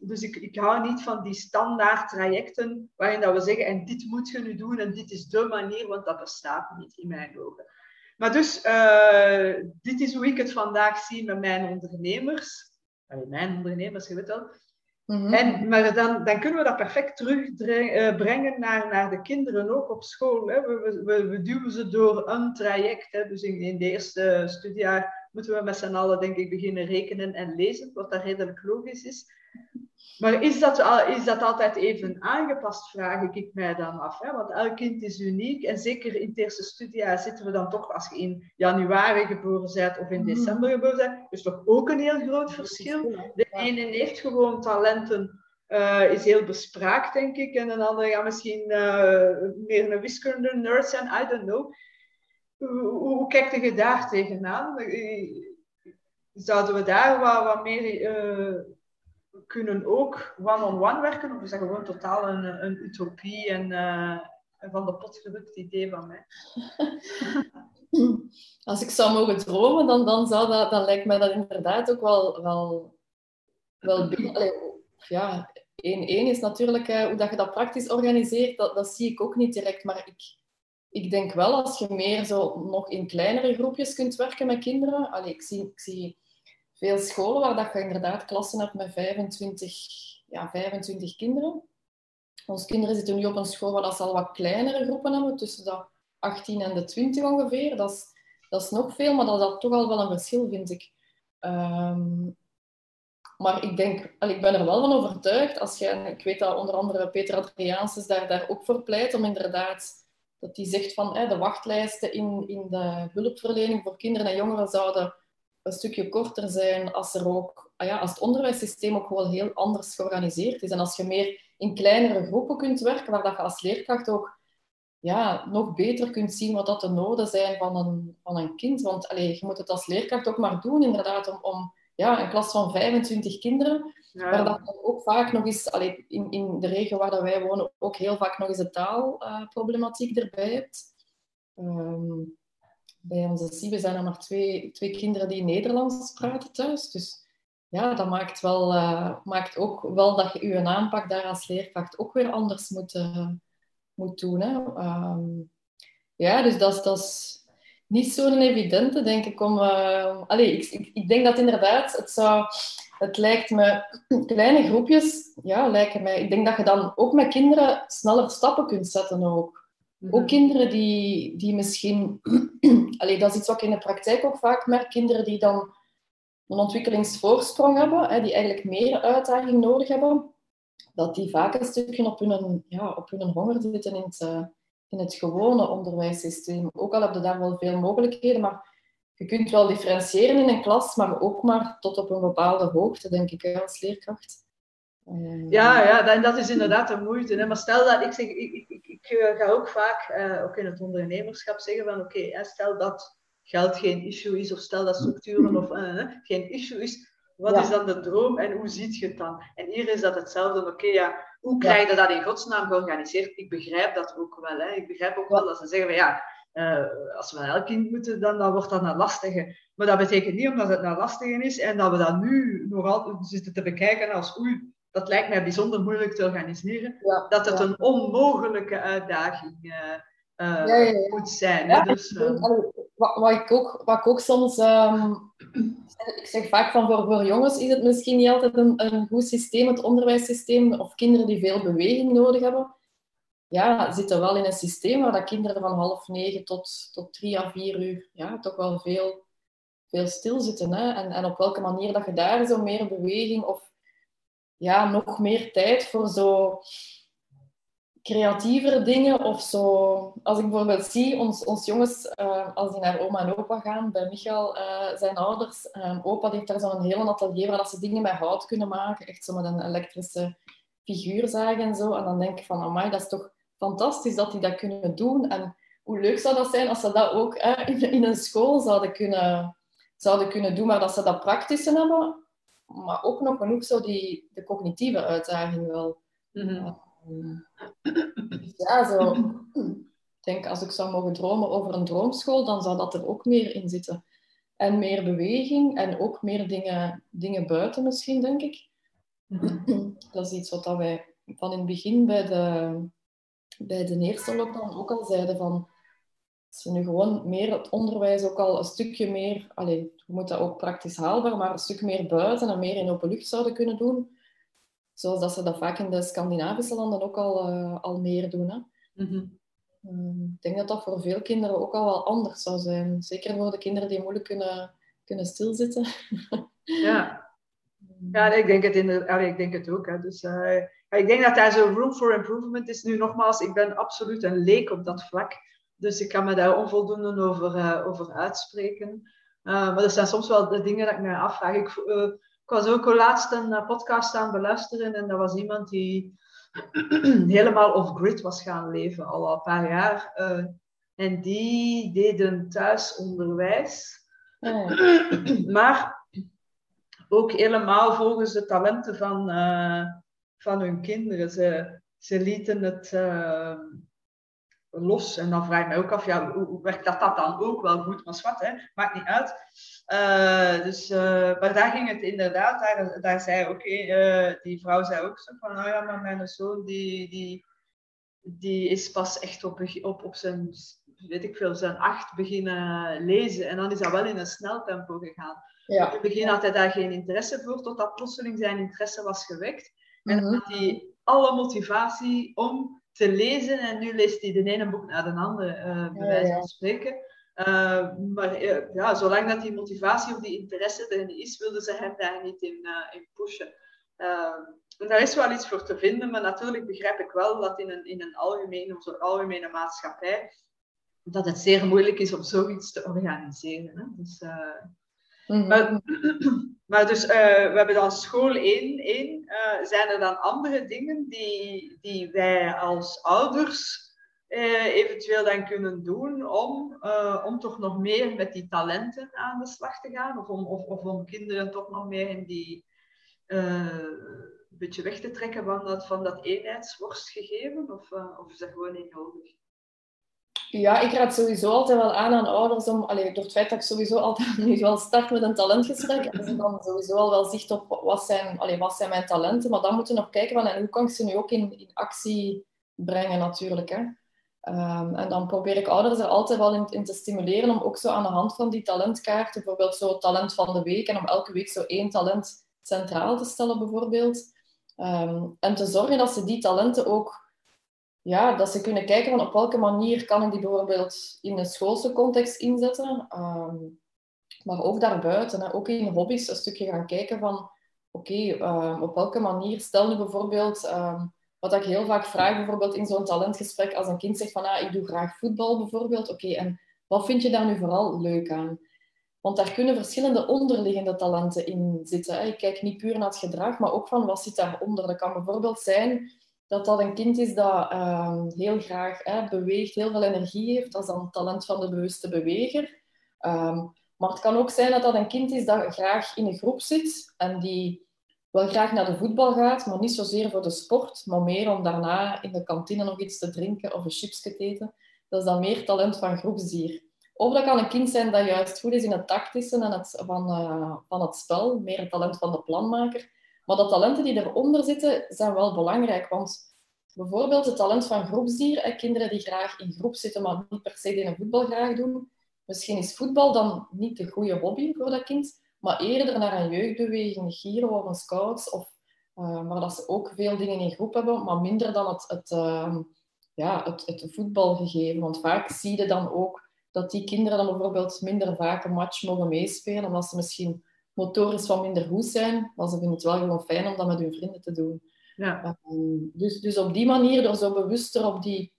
Dus ik, ik hou niet van die standaard trajecten waarin dat we zeggen, en dit moet je nu doen en dit is de manier, want dat bestaat niet in mijn ogen. Maar dus, eh, dit is hoe ik het vandaag zie met mijn ondernemers. Mijn ondernemers, je weet wel. Mhm. En, maar dan, dan kunnen we dat perfect terugbrengen eh, naar, naar de kinderen ook op school. Hè. We, we, we, duwen ze door een traject. Hè. Dus in, in de eerste studiejaar moeten we met z'n allen, denk ik, beginnen rekenen en lezen, wat dat redelijk logisch is. Maar is dat, is dat altijd even aangepast, vraag ik mij dan af. Hè? Want elk kind is uniek. En zeker in het eerste studiejaar zitten we dan toch, als je in januari geboren bent of in mhm. december geboren bent, is toch ook een heel groot verschil. De ene heeft gewoon talenten, uh, is heel bespraakt, denk ik. En de andere gaat misschien uh, meer een wiskunde nerd zijn, I don't know. Hoe, hoe, kijk je daar tegenaan? Zouden we daar wat, wat meer... Uh, kunnen ook one-on-one werken, of is dat gewoon totaal een, een utopie en uh, van de pot gerukt idee van mij? [LAUGHS] Als ik zou mogen dromen, dan, dan, zou dat, dan lijkt mij dat inderdaad ook wel, wel, wel ja, één, één is natuurlijk uh, hoe dat je dat praktisch organiseert, dat, dat zie ik ook niet direct, maar ik, ik denk wel als je meer zo nog in kleinere groepjes kunt werken met kinderen. Allee, ik, zie, ik zie veel scholen waar dat je inderdaad klassen hebt met 25, ja, 25 kinderen. Onze kinderen zitten nu op een school waar ze al wat kleinere groepen hebben, tussen de 18 en de 20 ongeveer. Dat is, dat is nog veel, maar dat is toch al wel een verschil, vind ik. Um, maar ik denk, ik ben er wel van overtuigd, als je, ik weet dat onder andere Peter Adriaanses daar, daar ook voor pleit, om inderdaad, dat hij zegt van de wachtlijsten in, in de hulpverlening voor kinderen en jongeren zouden een stukje korter zijn als, er ook, ah ja, als het onderwijssysteem ook gewoon heel anders georganiseerd is. En als je meer in kleinere groepen kunt werken, waar dat je als leerkracht ook ja, nog beter kunt zien wat dat de noden zijn van een, van een kind. Want allez, je moet het als leerkracht ook maar doen, inderdaad, om, om ja, een klas van 25 kinderen, ja. waar dat ook vaak nog eens, allez, in, in de regio waar dat wij wonen, ook heel vaak nog eens de taalproblematiek erbij hebt. Um, bij onze Siebe zijn er nog twee, twee kinderen die Nederlands praten thuis. Dus ja, dat maakt, wel, uh, maakt ook wel dat je je aanpak daar als leerkracht ook weer anders moet, uh, moet doen. Hè. Um, ja, dus dat, dat is niet zo'n evidente, denk ik. Om, uh, allez, ik, ik, denk dat inderdaad, het, zou, het lijkt me, [CLEARS THROAT] kleine groepjes, ja, lijken mij. Ik denk dat je dan ook met kinderen sneller stappen kunt zetten ook. Ook mhm. kinderen die, die misschien... [CLEARS THROAT] Allee, dat is iets wat ik in de praktijk ook vaak merk. Kinderen die dan een ontwikkelingsvoorsprong hebben, hè, die eigenlijk meer uitdaging nodig hebben, dat die vaak een stukje op hun, ja, op hun honger zitten in het, uh, in het gewone onderwijssysteem. Ook al heb je daar wel veel mogelijkheden, maar je kunt wel differentiëren in een klas, maar ook maar tot op een bepaalde hoogte, denk ik, als leerkracht. Ja, ja dat, dat is inderdaad de moeite. Hè. Maar stel dat ik zeg, ik, ik, ik eh, ga ook vaak, uh, ook in het ondernemerschap, zeggen van oké, stel dat geld geen issue is, of stel dat structuren of, geen issue is, wat is dan de droom en hoe ziet je het dan? En hier is dat hetzelfde. Oké, ja, hoe krijg je dat in godsnaam georganiseerd? Ik begrijp dat ook wel. Hè. Ik begrijp ook wel dat ze zeggen van ja, als we naar elk kind moeten, dan, dan wordt dat een lastige. Maar dat betekent niet omdat het een lastige is en dat we dat nu nog altijd zitten te bekijken als oei, dat lijkt mij bijzonder moeilijk te organiseren, dat het een onmogelijke uitdaging uh, ja, moet zijn. Dus, uh... wat, wat, ik ook, wat ik ook soms, um, [CLEARS THROAT] ik zeg vaak van voor, voor jongens is het misschien niet altijd een, een goed systeem, het onderwijssysteem, of kinderen die veel beweging nodig hebben. Ja, zitten wel in een systeem waar dat kinderen van half negen tot, tot drie à vier uur ja, toch wel veel, veel stilzitten. Hè? En, en op welke manier dat je daar zo meer beweging of ja, nog meer tijd voor zo creatievere dingen of zo. Als ik bijvoorbeeld zie, ons, ons jongens, uh, als die naar oma en opa gaan, bij Michael, uh, zijn ouders, um, opa heeft daar zo'n hele atelier waar dat ze dingen met hout kunnen maken, echt zo met een elektrische figuurzaag en zo. En dan denk ik van, amai, dat is toch fantastisch dat die dat kunnen doen. En hoe leuk zou dat zijn als ze dat ook in, in, een school zouden kunnen, zouden kunnen doen, maar dat ze dat praktische hebben maar ook nog genoeg zo die, de cognitieve uitdaging wel. Mm ja, zo. Ik denk, als ik zou mogen dromen over een droomschool, dan zou dat er ook meer in zitten. En meer beweging en ook meer dingen, dingen buiten misschien, denk ik. Dat is iets wat wij van in het begin bij de, bij de eerste lockdown ook al zeiden van als we nu gewoon meer het onderwijs ook al een stukje meer, allez, we moeten dat ook praktisch haalbaar, maar een stuk meer buiten en meer in open lucht zouden kunnen doen. Zoals dat ze dat vaak in de Scandinavische landen ook al, uh, al meer doen. Hè. Mhm. Ehm, ik denk dat dat voor veel kinderen ook al wel anders zou zijn. Zeker voor de kinderen die moeilijk kunnen, kunnen stilzitten. Ja. [LAUGHS] ja, ik denk het, in de, ik denk het ook. Hè. Dus, uh, ik denk dat daar zo room for improvement is. Nu nogmaals, ik ben absoluut een leek op dat vlak. Dus ik kan me daar onvoldoende over, uh, over uitspreken. Uh, maar er zijn soms wel de dingen dat ik me afvraag. Ik, ik was ook laatst een podcast aan beluisteren en dat was iemand die [CLEARS THROAT] helemaal off-grid was gaan leven, al een paar jaar. En die deden thuisonderwijs. Oh. [CLEARS THROAT] maar ook helemaal volgens de talenten van, uh, van hun kinderen. Ze, ze lieten het uh, los. En dan vraag ik me ook af, ja, hoe, hoe werkt dat, dat dan ook wel goed? Maar wat, hè? maakt niet uit. Uh, dus, uh, maar daar ging het inderdaad, daar, daar zei oké, okay, uh, die vrouw zei ook zo van, nou ja, maar mijn zoon die, die, die is pas echt op, op, op zijn, weet ik veel, zijn acht beginnen lezen. En dan is dat wel in een snel tempo gegaan. Ja. In het begin had hij daar geen interesse voor, totdat plotseling zijn interesse was gewekt. En dan mhm. had hij alle motivatie om te lezen. En nu leest hij de ene boek naar de andere, uh, bij wijze van spreken. Uh, maar uh, ja, zolang dat die motivatie of die interesse er is, wilden ze hem daar niet in, in pushen. en daar is wel iets voor te vinden, maar natuurlijk begrijp ik wel dat in een, in een algemene, of algemene maatschappij, dat het zeer moeilijk is om zoiets te organiseren. Hè? Dus, mm [CLEARS THROAT] maar, dus we hebben dan school 1. 1 zijn er dan andere dingen die, die wij als ouders uh, eventueel dan kunnen doen om, om toch nog meer met die talenten aan de slag te gaan? Of om, of, of om kinderen toch nog meer in die een beetje weg te trekken van dat, van dat eenheidsworstgegeven? Of, of is dat gewoon niet nodig? Ja, ik raad sowieso altijd wel aan aan ouders om, allee, door het feit dat ik sowieso altijd [LAUGHS] nu wel start met een talentgesprek, en ze dan sowieso al wel zicht op wat zijn, allee, wat zijn mijn talenten, maar dan moeten we nog kijken van en hoe kan ik ze nu ook in, in actie brengen natuurlijk. Hè. Um, en dan probeer ik ouders er altijd wel in, te stimuleren om ook zo aan de hand van die talentkaarten, bijvoorbeeld zo talent van de week, en om elke week zo één talent centraal te stellen bijvoorbeeld. Um, en te zorgen dat ze die talenten ook, ja, dat ze kunnen kijken van op welke manier kan ik die bijvoorbeeld in een schoolse context inzetten. Um, maar ook daarbuiten, hè, ook in hobby's een stukje gaan kijken van, oké, okay, op welke manier, stel nu bijvoorbeeld wat ik heel vaak vraag, bijvoorbeeld in zo'n talentgesprek, als een kind zegt van ah, ik doe graag voetbal bijvoorbeeld. Oké, en wat vind je daar nu vooral leuk aan? Want daar kunnen verschillende onderliggende talenten in zitten. Ik kijk niet puur naar het gedrag, maar ook van wat zit daaronder. Dat kan bijvoorbeeld zijn dat dat een kind is dat ehm, heel graag hè, beweegt, heel veel energie heeft. Dat is dan het talent van de bewuste beweger. Um, maar het kan ook zijn dat dat een kind is dat graag in een groep zit en die wel graag naar de voetbal gaat, maar niet zozeer voor de sport, maar meer om daarna in de kantine nog iets te drinken of een chipsje te eten. Dat is dan meer talent van groepsdier. Of dat kan een kind zijn dat juist goed is in het tactische en het, van, uh, van het spel, meer het talent van de planmaker. Maar de talenten die eronder zitten, zijn wel belangrijk, want bijvoorbeeld het talent van groepsdier, kinderen die graag in groep zitten, maar niet per se een voetbal graag doen. Misschien is voetbal dan niet de goede hobby voor dat kind, maar eerder naar een jeugdbeweging, Giro of een Scouts, of, maar dat ze ook veel dingen in groep hebben, maar minder dan het, het, uh, ja, het, het voetbalgegeven. Want vaak zie je dan ook dat die kinderen dan bijvoorbeeld minder vaak een match mogen meespelen, omdat ze misschien motorisch wat minder goed zijn, maar ze vinden het wel gewoon fijn om dat met hun vrienden te doen. Ja. Um, dus, dus op die manier, door zo bewuster op die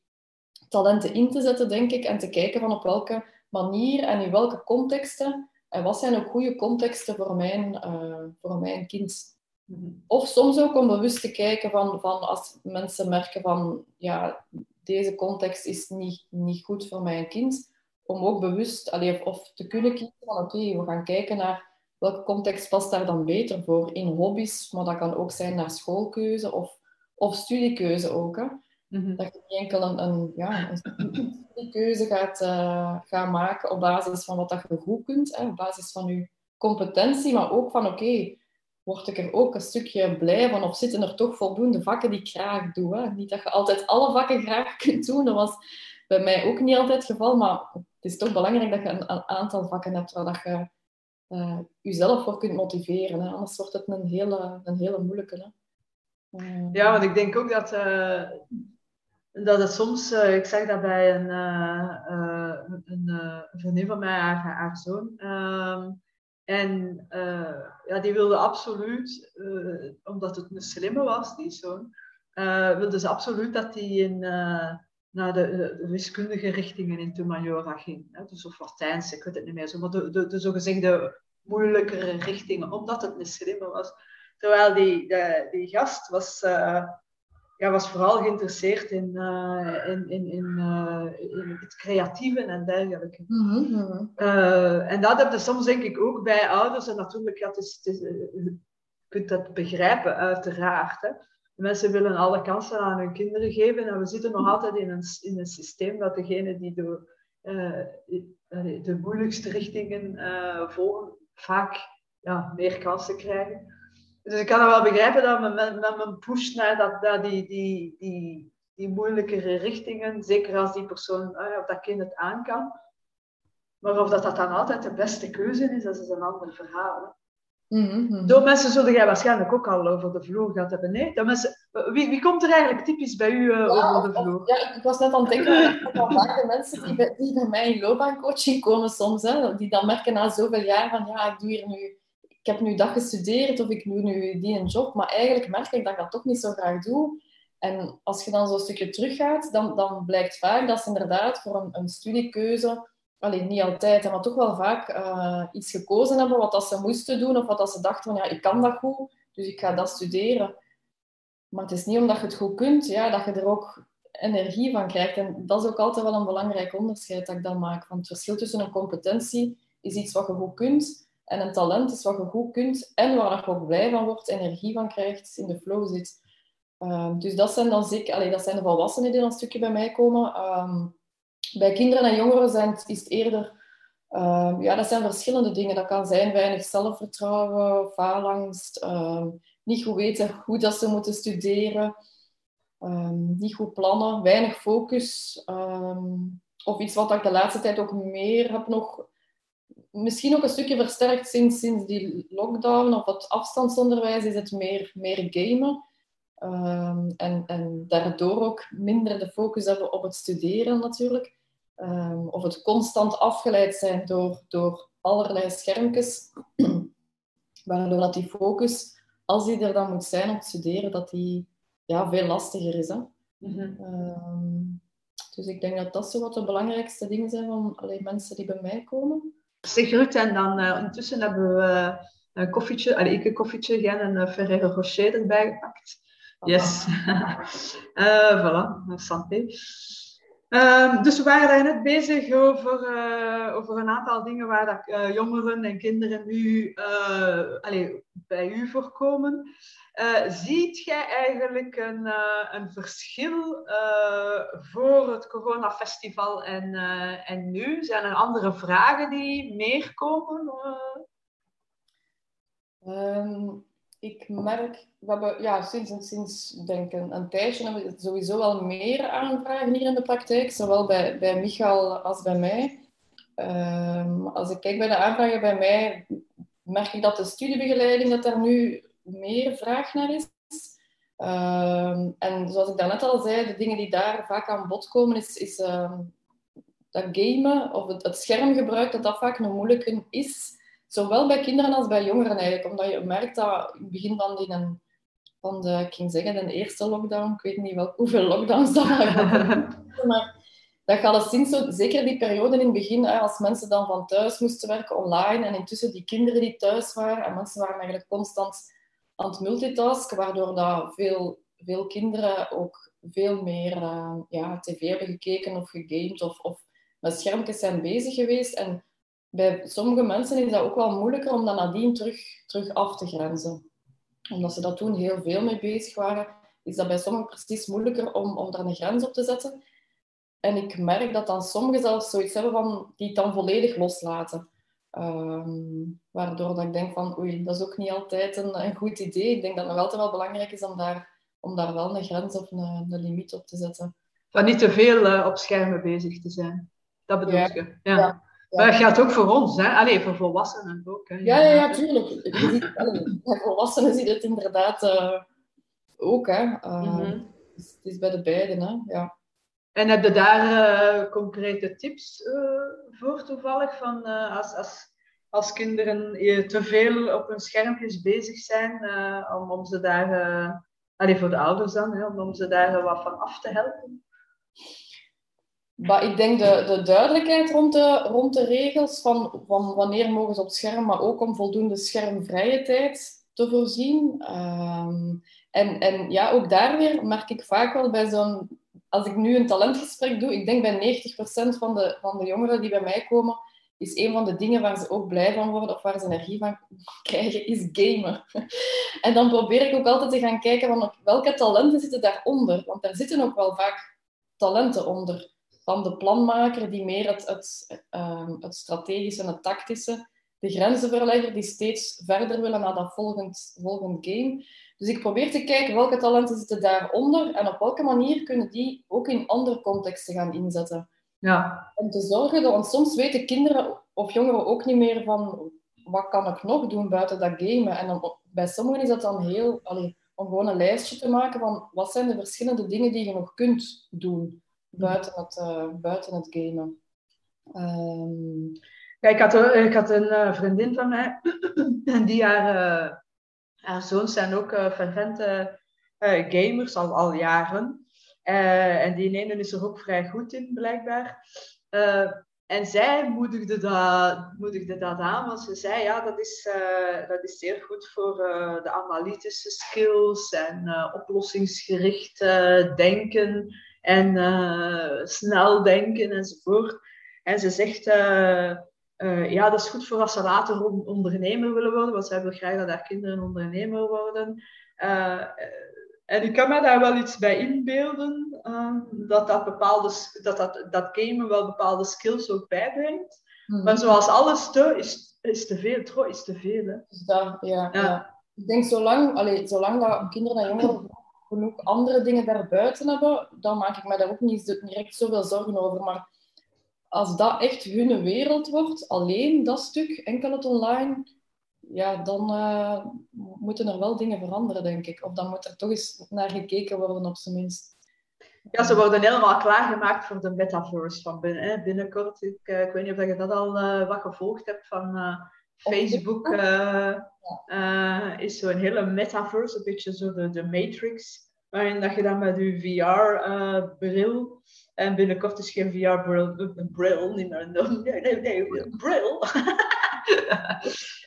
talenten in te zetten, denk ik, en te kijken van op welke manier en in welke contexten en wat zijn ook goede contexten voor mijn, uh, voor mijn kind? Mhm. Of soms ook om bewust te kijken van, van als mensen merken van ja, deze context is niet, niet goed voor mijn kind, om ook bewust allee, of, te kunnen kiezen van oké, we gaan kijken naar welke context past daar dan beter voor in hobby's, maar dat kan ook zijn naar schoolkeuze of, of studiekeuze ook. Hè. Mhm. Dat je niet enkel een, een, ja, een keuze gaat, uh, gaan maken op basis van wat dat je goed kunt, hè, op basis van je competentie, maar ook van oké, word ik er ook een stukje blij van. Of zitten er toch voldoende vakken die ik graag doe. Hè? Niet dat je altijd alle vakken graag [LAUGHS] kunt doen. Dat was bij mij ook niet altijd het geval. Maar het is toch belangrijk dat je een, een aantal vakken hebt waar dat je jezelf voor kunt motiveren. Anders wordt het een hele, een hele moeilijke. Hè? Uh, ja, want ik denk ook dat, uh, dat het soms, ik zeg dat bij een, een, een, vriendin van mij, haar, haar zoon. Ehm, en ja, die wilde absoluut, omdat het een slimme was, die zoon, wilde ze absoluut dat hij in naar de, de, wiskundige richtingen in Tumajora ging. Hè? Dus of Latijns, ik weet het niet meer zo, maar de, de, de zogezegde moeilijkere richtingen, omdat het een slimme was. Terwijl die, de, die gast was, uh, ja, was vooral geïnteresseerd in, uh, in, in, in, uh, in, het creatieve en dergelijke. Mm -hmm. en dat heb je soms denk ik ook bij ouders. En natuurlijk, ja, het is, het is, je kunt dat begrijpen, uiteraard. Hè? Mensen willen alle kansen aan hun kinderen geven. En we zitten nog altijd in een, in een systeem dat degene die door uh, de moeilijkste richtingen uh, volgen, vaak ja, meer kansen krijgen. Dus ik kan wel begrijpen dat men, men, men pusht naar dat, dat die, die, die, die moeilijkere richtingen, zeker als die persoon uh, of dat kind het aan kan. Maar of dat, dat dan altijd de beste keuze is, dat is een ander verhaal. Mm Door mensen zullen jij waarschijnlijk ook al over de vloer gehad hebben. Nee? Dat mensen, wie, wie komt er eigenlijk typisch bij u uh, over de vloer? Ja, ik was net aan het denken dat vaak de mensen die bij, die bij mij in loopbaancoaching komen soms, hè, die dan merken na zoveel jaar van ja, ik doe hier nu, ik heb nu dat gestudeerd of ik doe nu die een job, maar eigenlijk merk ik dat ik dat toch niet zo graag doe. En als je dan zo'n stukje teruggaat, dan, dan blijkt vaak dat ze inderdaad voor een, een studiekeuze alleen niet altijd, maar toch wel vaak uh, iets gekozen hebben wat dat ze moesten doen of wat dat ze dachten van ja, ik kan dat goed, dus ik ga dat studeren. Maar het is niet omdat je het goed kunt, ja, dat je er ook energie van krijgt. En dat is ook altijd wel een belangrijk onderscheid dat ik dan maak. Want het verschil tussen een competentie is iets wat je goed kunt en een talent is wat je goed kunt en waar je ook blij van wordt, energie van krijgt, in de flow zit. Uh, dus dat zijn dan zeker, allee, dat zijn de volwassenen die dan een stukje bij mij komen. Um, bij kinderen en jongeren zijn is het eerder... Uh, ja, dat zijn verschillende dingen. Dat kan zijn weinig zelfvertrouwen, faalangst, uh, niet goed weten hoe dat ze moeten studeren, um, niet goed plannen, weinig focus. Of iets wat ik de laatste tijd ook meer heb nog... Misschien ook een stukje versterkt sinds, sinds die lockdown of het afstandsonderwijs is het meer, meer gamen. Um, en, en daardoor ook minder de focus hebben op het studeren natuurlijk. Um, of het constant afgeleid zijn door, door allerlei schermpjes. [CLEARS THROAT] Waardoor dat die focus, als die er dan moet zijn om te studeren, dat die ja, veel lastiger is. Hè? -hmm. um, dus ik denk dat dat zo wat de belangrijkste dingen zijn van alleen mensen die bij mij komen. Zeg Ruud, en dan uh, intussen hebben we een koffietje, allee, ik een koffietje, en een Ferrero Rocher erbij gepakt. Yes. uh, [LAUGHS] voilà, santé. Um, dus we waren daar net bezig over, uh, over een aantal dingen waar dat, uh, jongeren en kinderen nu uh, allez, bij u voorkomen. ziet jij eigenlijk een, een verschil voor het coronafestival en, en nu? Zijn er andere vragen die meer komen? Um, ik merk, we ja, sinds, sinds denk een, een tijdje hebben we sowieso wel meer aanvragen hier in de praktijk, zowel bij, bij Michael als bij mij. Um, als ik kijk bij de aanvragen bij mij, merk ik dat de studiebegeleiding, dat er nu meer vraag naar is. Um, en zoals ik daarnet al zei, de dingen die daar vaak aan bod komen, is, is um, dat gamen of het, het schermgebruik, dat dat vaak een moeilijke is. Zowel bij kinderen als bij jongeren eigenlijk. Omdat je merkt dat in het begin van, die, van de, ik ging zeggen, de eerste lockdown, ik weet niet wel hoeveel lockdowns dat waren, [LAUGHS] maar dat gaat alleszins zo, zeker die periode in het begin, als mensen dan van thuis moesten werken online en intussen die kinderen die thuis waren en mensen waren eigenlijk constant aan het multitasken, waardoor dat veel, veel kinderen ook veel meer uh, ja, tv hebben gekeken of gegamed of, of met schermpjes zijn bezig geweest. En bij sommige mensen is dat ook wel moeilijker om dat nadien terug, terug af te grenzen. Omdat ze dat toen heel veel mee bezig waren, is dat bij sommigen precies moeilijker om, om daar een grens op te zetten. En ik merk dat dan sommigen zelfs zoiets hebben van die het dan volledig loslaten. Ehm, waardoor dat ik denk van, oei, dat is ook niet altijd een, een goed idee. Ik denk dat het nog altijd wel belangrijk is om daar, om daar wel een grens of een, een limiet op te zetten. Van niet te veel uh, op schermen bezig te zijn. Dat bedoel Ja. je? Ja. Ja. Maar dat geldt ook voor ons, hè? Allee, voor volwassenen ook. Hè? Ja, ja, ja, tuurlijk. Bij volwassenen zie je het inderdaad eh, ook. Hè. Eh, Mhm. het, is, het is bij de beiden. Hè. Ja. En heb je daar eh, concrete tips voor toevallig? Van, als, als, als kinderen te veel op hun schermpjes bezig zijn, om, om ze daar, allee, voor de ouders dan, hè, om, om ze daar wat van af te helpen? Maar ik denk de, de duidelijkheid rond de, rond de regels van, van wanneer mogen ze op scherm, maar ook om voldoende schermvrije tijd te voorzien. Ehm, en, en ja, ook daar weer merk ik vaak wel bij zo'n... Als ik nu een talentgesprek doe, ik denk bij 90% van de, van de jongeren die bij mij komen, is een van de dingen waar ze ook blij van worden of waar ze energie van krijgen, is gamen. En dan probeer ik ook altijd te gaan kijken van welke talenten zitten daaronder. Want daar zitten ook wel vaak talenten onder van de planmaker die meer het, het, ehm, het strategische en het tactische, de grenzenverlegger die steeds verder willen naar dat volgend, volgend game. Dus ik probeer te kijken welke talenten zitten daaronder en op welke manier kunnen die ook in andere contexten gaan inzetten. Ja, Om te zorgen dat, want soms weten kinderen of jongeren ook niet meer van wat kan ik nog doen buiten dat gamen. En dan, bij sommigen is dat dan heel, allee, om gewoon een lijstje te maken van wat zijn de verschillende dingen die je nog kunt doen buiten het, eh, buiten het gamen. Ehm, Ja, ik had, ik had een eh, vriendin van mij, [CLEARS THROAT] en die haar, eh, haar zoons zijn ook fervente gamers, al, al jaren. En die ene is er ook vrij goed in, blijkbaar. En zij moedigde dat, moedigde dat aan, want ze zei, ja, dat is, dat is zeer goed voor de analytische skills en eh, oplossingsgericht denken en eh, snel denken enzovoort. En ze zegt, eh, eh, ja, dat is goed voor als ze later on- ondernemer willen worden, want zij wil graag dat haar kinderen ondernemer worden. En ik kan me daar wel iets bij inbeelden, dat, dat, bepaalde, dat, dat dat gamen wel bepaalde skills ook bijbrengt. Maar zoals alles te, is, is te veel, tro is te veel. Hè? dus ja, Ja. ja. Ik denk, zolang, allee, zolang dat kinderen en jongeren genoeg andere dingen daarbuiten hebben, dan maak ik me daar ook niet direct zoveel zorgen over. Maar als dat echt hun wereld wordt, alleen dat stuk, enkel het online, ja, dan eh, moeten er wel dingen veranderen, denk ik. Of dan moet er toch eens naar gekeken worden, op zijn minst. Ja, ze worden helemaal klaargemaakt voor de metaverse van binnen, binnenkort. Ik, eh, ik weet niet of je dat al eh, wat gevolgd hebt van Facebook. eh, eh, is zo'n hele metaverse, een beetje zo de, de Matrix. Waarin dat je dan met je VR-bril. en binnenkort is geen VR-bril, een bril, niet meer een nee, nee, nee, bril. [LAUGHS]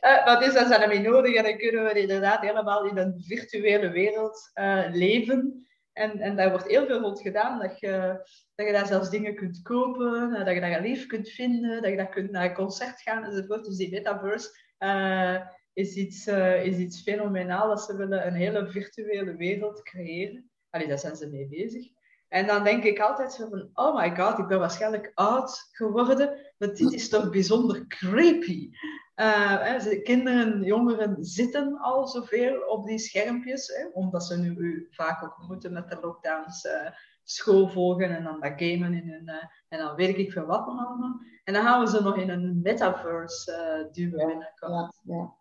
Eh, maar dus dat zijn niet nodig en dan kunnen we inderdaad helemaal in een virtuele wereld eh, leven. En, en daar wordt heel veel rond gedaan, dat je, dat je daar zelfs dingen kunt kopen, eh, dat je dat lief kunt vinden, dat je dat kunt naar een concert gaan enzovoort. Dus die metaverse eh, is, iets, eh, is iets fenomenaals. Ze willen een hele virtuele wereld creëren. Allee, daar zijn ze mee bezig. En dan denk ik altijd zo van, oh my god, ik ben waarschijnlijk oud geworden, maar dit is toch bijzonder creepy. Eh, kinderen, jongeren zitten al zoveel op die schermpjes, hè, omdat ze nu vaak ook moeten met de lockdowns eh, school volgen en dan dat gamen in hun, eh, en dan weet ik veel wat nog allemaal. En dan gaan we ze nog in een metaverse duwen binnenkort. Ja, ja.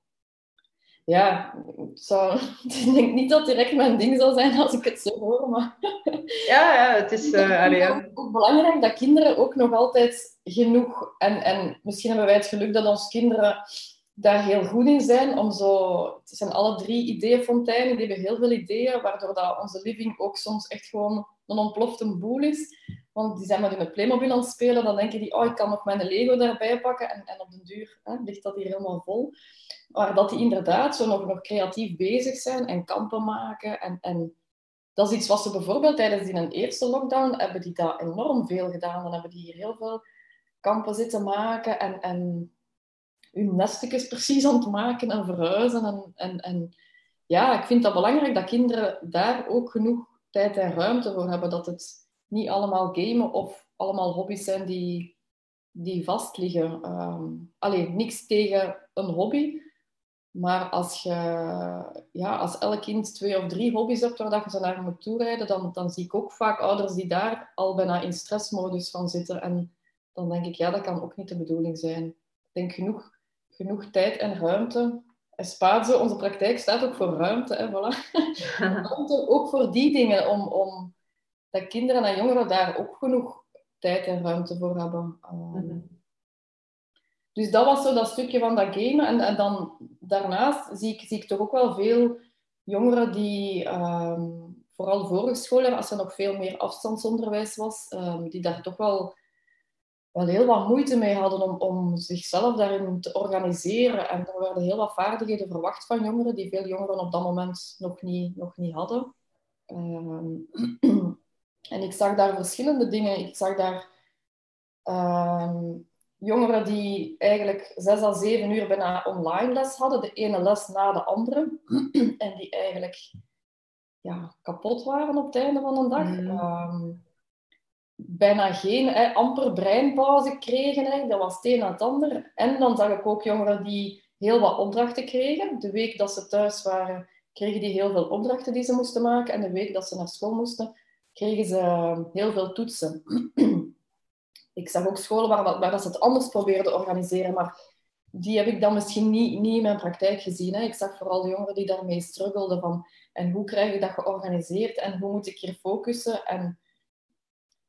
Ja zou, [LAUGHS] ik denk niet dat het direct mijn ding zal zijn als ik het zo hoor, maar... [LAUGHS] Ja, ja, het is... Allee, het ook, ook belangrijk dat kinderen ook nog altijd genoeg... En, en misschien hebben wij het geluk dat onze kinderen daar heel goed in zijn. Om zo, het zijn alle drie ideeënfonteinen, die hebben heel veel ideeën, waardoor dat onze living ook soms echt gewoon een ontplofte boel is. Want die zijn maar met Playmobil aan het spelen, dan denken die, oh, ik kan nog mijn Lego daarbij pakken. En, en op den duur hè, ligt dat hier helemaal vol. Maar dat die inderdaad zo nog, nog creatief bezig zijn en kampen maken en... en dat is iets wat ze bijvoorbeeld tijdens die een eerste lockdown hebben die dat enorm veel gedaan. Dan hebben die hier heel veel kampen zitten maken en, en hun nestjes precies aan het maken en verhuizen. En, en, en ja, ik vind dat belangrijk dat kinderen daar ook genoeg tijd en ruimte voor hebben. Dat het niet allemaal gamen of allemaal hobby's zijn die, die vastliggen. Um, alleen niks tegen een hobby. Maar als, je, ja, als elk kind twee of drie hobby's hebt waar je ze naar moet toerijden, dan, dan zie ik ook vaak ouders die daar al bijna in stressmodus van zitten. En dan denk ik, ja, dat kan ook niet de bedoeling zijn. Ik denk genoeg, genoeg tijd en ruimte. En Spaatse, onze praktijk staat ook voor ruimte. Hè, voilà. [LAUGHS] [LAUGHS] ruimte ook voor die dingen, om, om dat kinderen en jongeren daar ook genoeg tijd en ruimte voor hebben. Um, dus dat was zo dat stukje van dat game. En, en dan daarnaast zie ik, zie ik toch ook wel veel jongeren die, um, vooral vorige school, als er nog veel meer afstandsonderwijs was, um, die daar toch wel, wel heel wat moeite mee hadden om, om zichzelf daarin te organiseren. En er werden heel wat vaardigheden verwacht van jongeren, die veel jongeren op dat moment nog niet, nog niet hadden. Um, [CLEARS THROAT] en ik zag daar verschillende dingen. Ik zag daar jongeren die eigenlijk zes à zeven uur bijna online les hadden, de ene les na de andere, [CLEARS THROAT] en die eigenlijk ja, kapot waren op het einde van de dag. Mm. Ehm, bijna geen, hè, amper breinpauze kregen, hè. dat was het een na het ander. En dan zag ik ook jongeren die heel wat opdrachten kregen. De week dat ze thuis waren, kregen die heel veel opdrachten die ze moesten maken. En de week dat ze naar school moesten, kregen ze heel veel toetsen. [CLEARS THROAT] ik zag ook scholen waar, waar dat ze het anders probeerden te organiseren, maar die heb ik dan misschien niet, niet in mijn praktijk gezien. Hè. Ik zag vooral de jongeren die daarmee struggelden van en hoe krijg ik dat georganiseerd en hoe moet ik hier focussen. En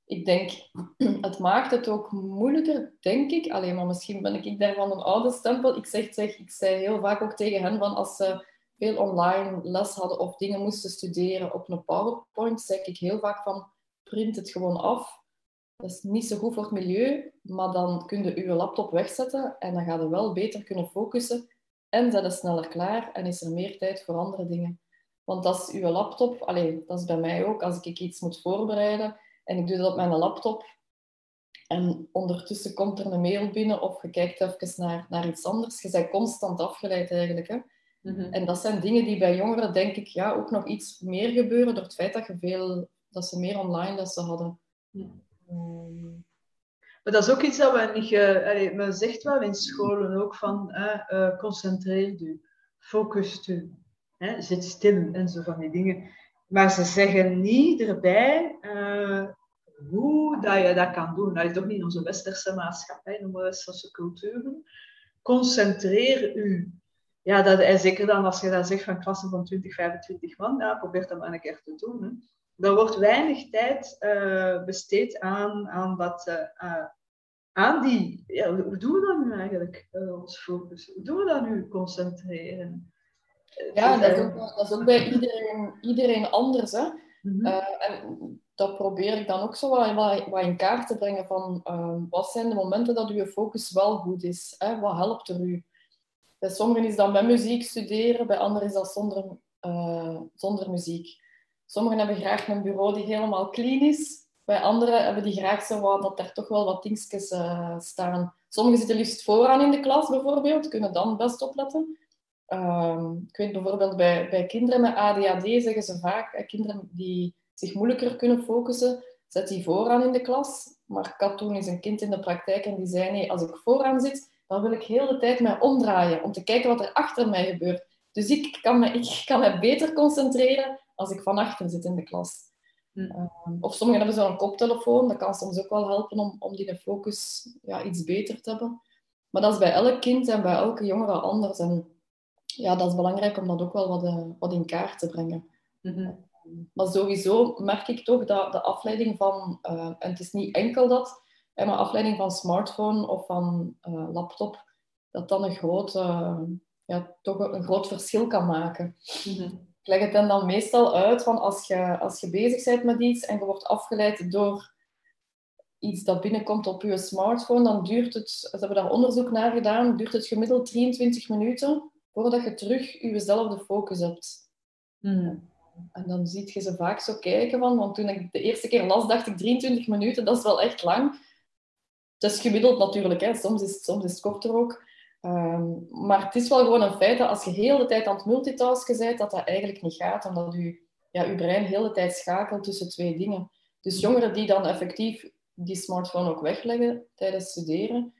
ik denk, [CLEARS THROAT] het maakt het ook moeilijker, denk ik. Alleen maar misschien ben ik daarvan een oude stempel. Ik, zeg, zeg, ik zei heel vaak ook tegen hen van als ze veel online les hadden of dingen moesten studeren op een PowerPoint, zeg ik heel vaak van print het gewoon af dat is niet zo goed voor het milieu, maar dan kun je je laptop wegzetten en dan ga je wel beter kunnen focussen en zet je sneller klaar en is er meer tijd voor andere dingen. Want als je laptop, alleen dat is bij mij ook, als ik iets moet voorbereiden en ik doe dat op mijn laptop en ondertussen komt er een mail binnen of je kijkt even naar, naar iets anders, je bent constant afgeleid eigenlijk. Hè? Mhm. En dat zijn dingen die bij jongeren, denk ik, ja, ook nog iets meer gebeuren door het feit dat, je veel, dat ze meer online lessen hadden. Um, maar dat is ook iets dat we niet... Uh, men zegt wel in scholen ook van uh, concentreer u, focus u, hè, zit stil en zo van die dingen. Maar ze zeggen niet erbij hoe dat je dat kan doen. Dat is toch niet onze westerse maatschappij, in onze westerse culturen. Concentreer u. Ja, dat, zeker dan als je dat zegt van klassen van 20, 25 man, ja, probeer dat maar een keer te doen. Hè er wordt weinig tijd uh, besteed aan, aan, dat, uh, aan die... Ja, hoe doen we dat nu eigenlijk, uh, ons focus? Hoe doen we dat nu, concentreren? Ja, dat is, ook, dat is ook bij iedereen, iedereen anders. Hè? Mm -hmm. en dat probeer ik dan ook zo wat, wat, in kaart te brengen van wat zijn de momenten dat uw focus wel goed is? Hè? Wat helpt er u? Bij sommigen is dat met muziek studeren, bij anderen is dat zonder, zonder muziek. Sommigen hebben graag een bureau die helemaal clean is. Bij anderen hebben die graag zo wat, dat er toch wel wat dingetjes uh, staan. Sommigen zitten liefst vooraan in de klas bijvoorbeeld, kunnen dan best opletten. Uh, ik weet bijvoorbeeld bij, bij kinderen met ADHD zeggen ze vaak, kinderen die zich moeilijker kunnen focussen, zet die vooraan in de klas. Maar Katoen is een kind in de praktijk en die zei, nee, als ik vooraan zit, dan wil ik heel de tijd mij omdraaien om te kijken wat er achter mij gebeurt. Dus ik kan me, ik kan me beter concentreren als ik van achter zit in de klas. Hm. Ehm, of sommigen hebben zo'n koptelefoon, dat kan soms ook wel helpen om, om die focus ja, iets beter te hebben. Maar dat is bij elk kind en bij elke jongere anders. En ja, dat is belangrijk om dat ook wel wat, uh, wat in kaart te brengen. Mhm. Maar sowieso merk ik toch dat de afleiding van, uh, en het is niet enkel dat, maar afleiding van smartphone of van uh, laptop, dat dan een groot, ja, toch een groot verschil kan maken. Mhm leg het dan, dan meestal uit van als je, als je bezig bent met iets en je wordt afgeleid door iets dat binnenkomt op je smartphone, dan duurt het, ze hebben daar onderzoek naar gedaan, duurt het gemiddeld 23 minuten voordat je terug jezelfde focus hebt. Hmm. En dan zie je ze vaak zo kijken van, want toen ik de eerste keer las, dacht ik 23 minuten, dat is wel echt lang. Dat is gemiddeld natuurlijk, hè. Soms, is, soms is het korter ook. Ehm, maar het is wel gewoon een feit dat als je heel de tijd aan het multitasken bent, dat dat eigenlijk niet gaat, omdat je, ja, je brein heel de tijd schakelt tussen twee dingen. Dus jongeren die dan effectief die smartphone ook wegleggen tijdens studeren,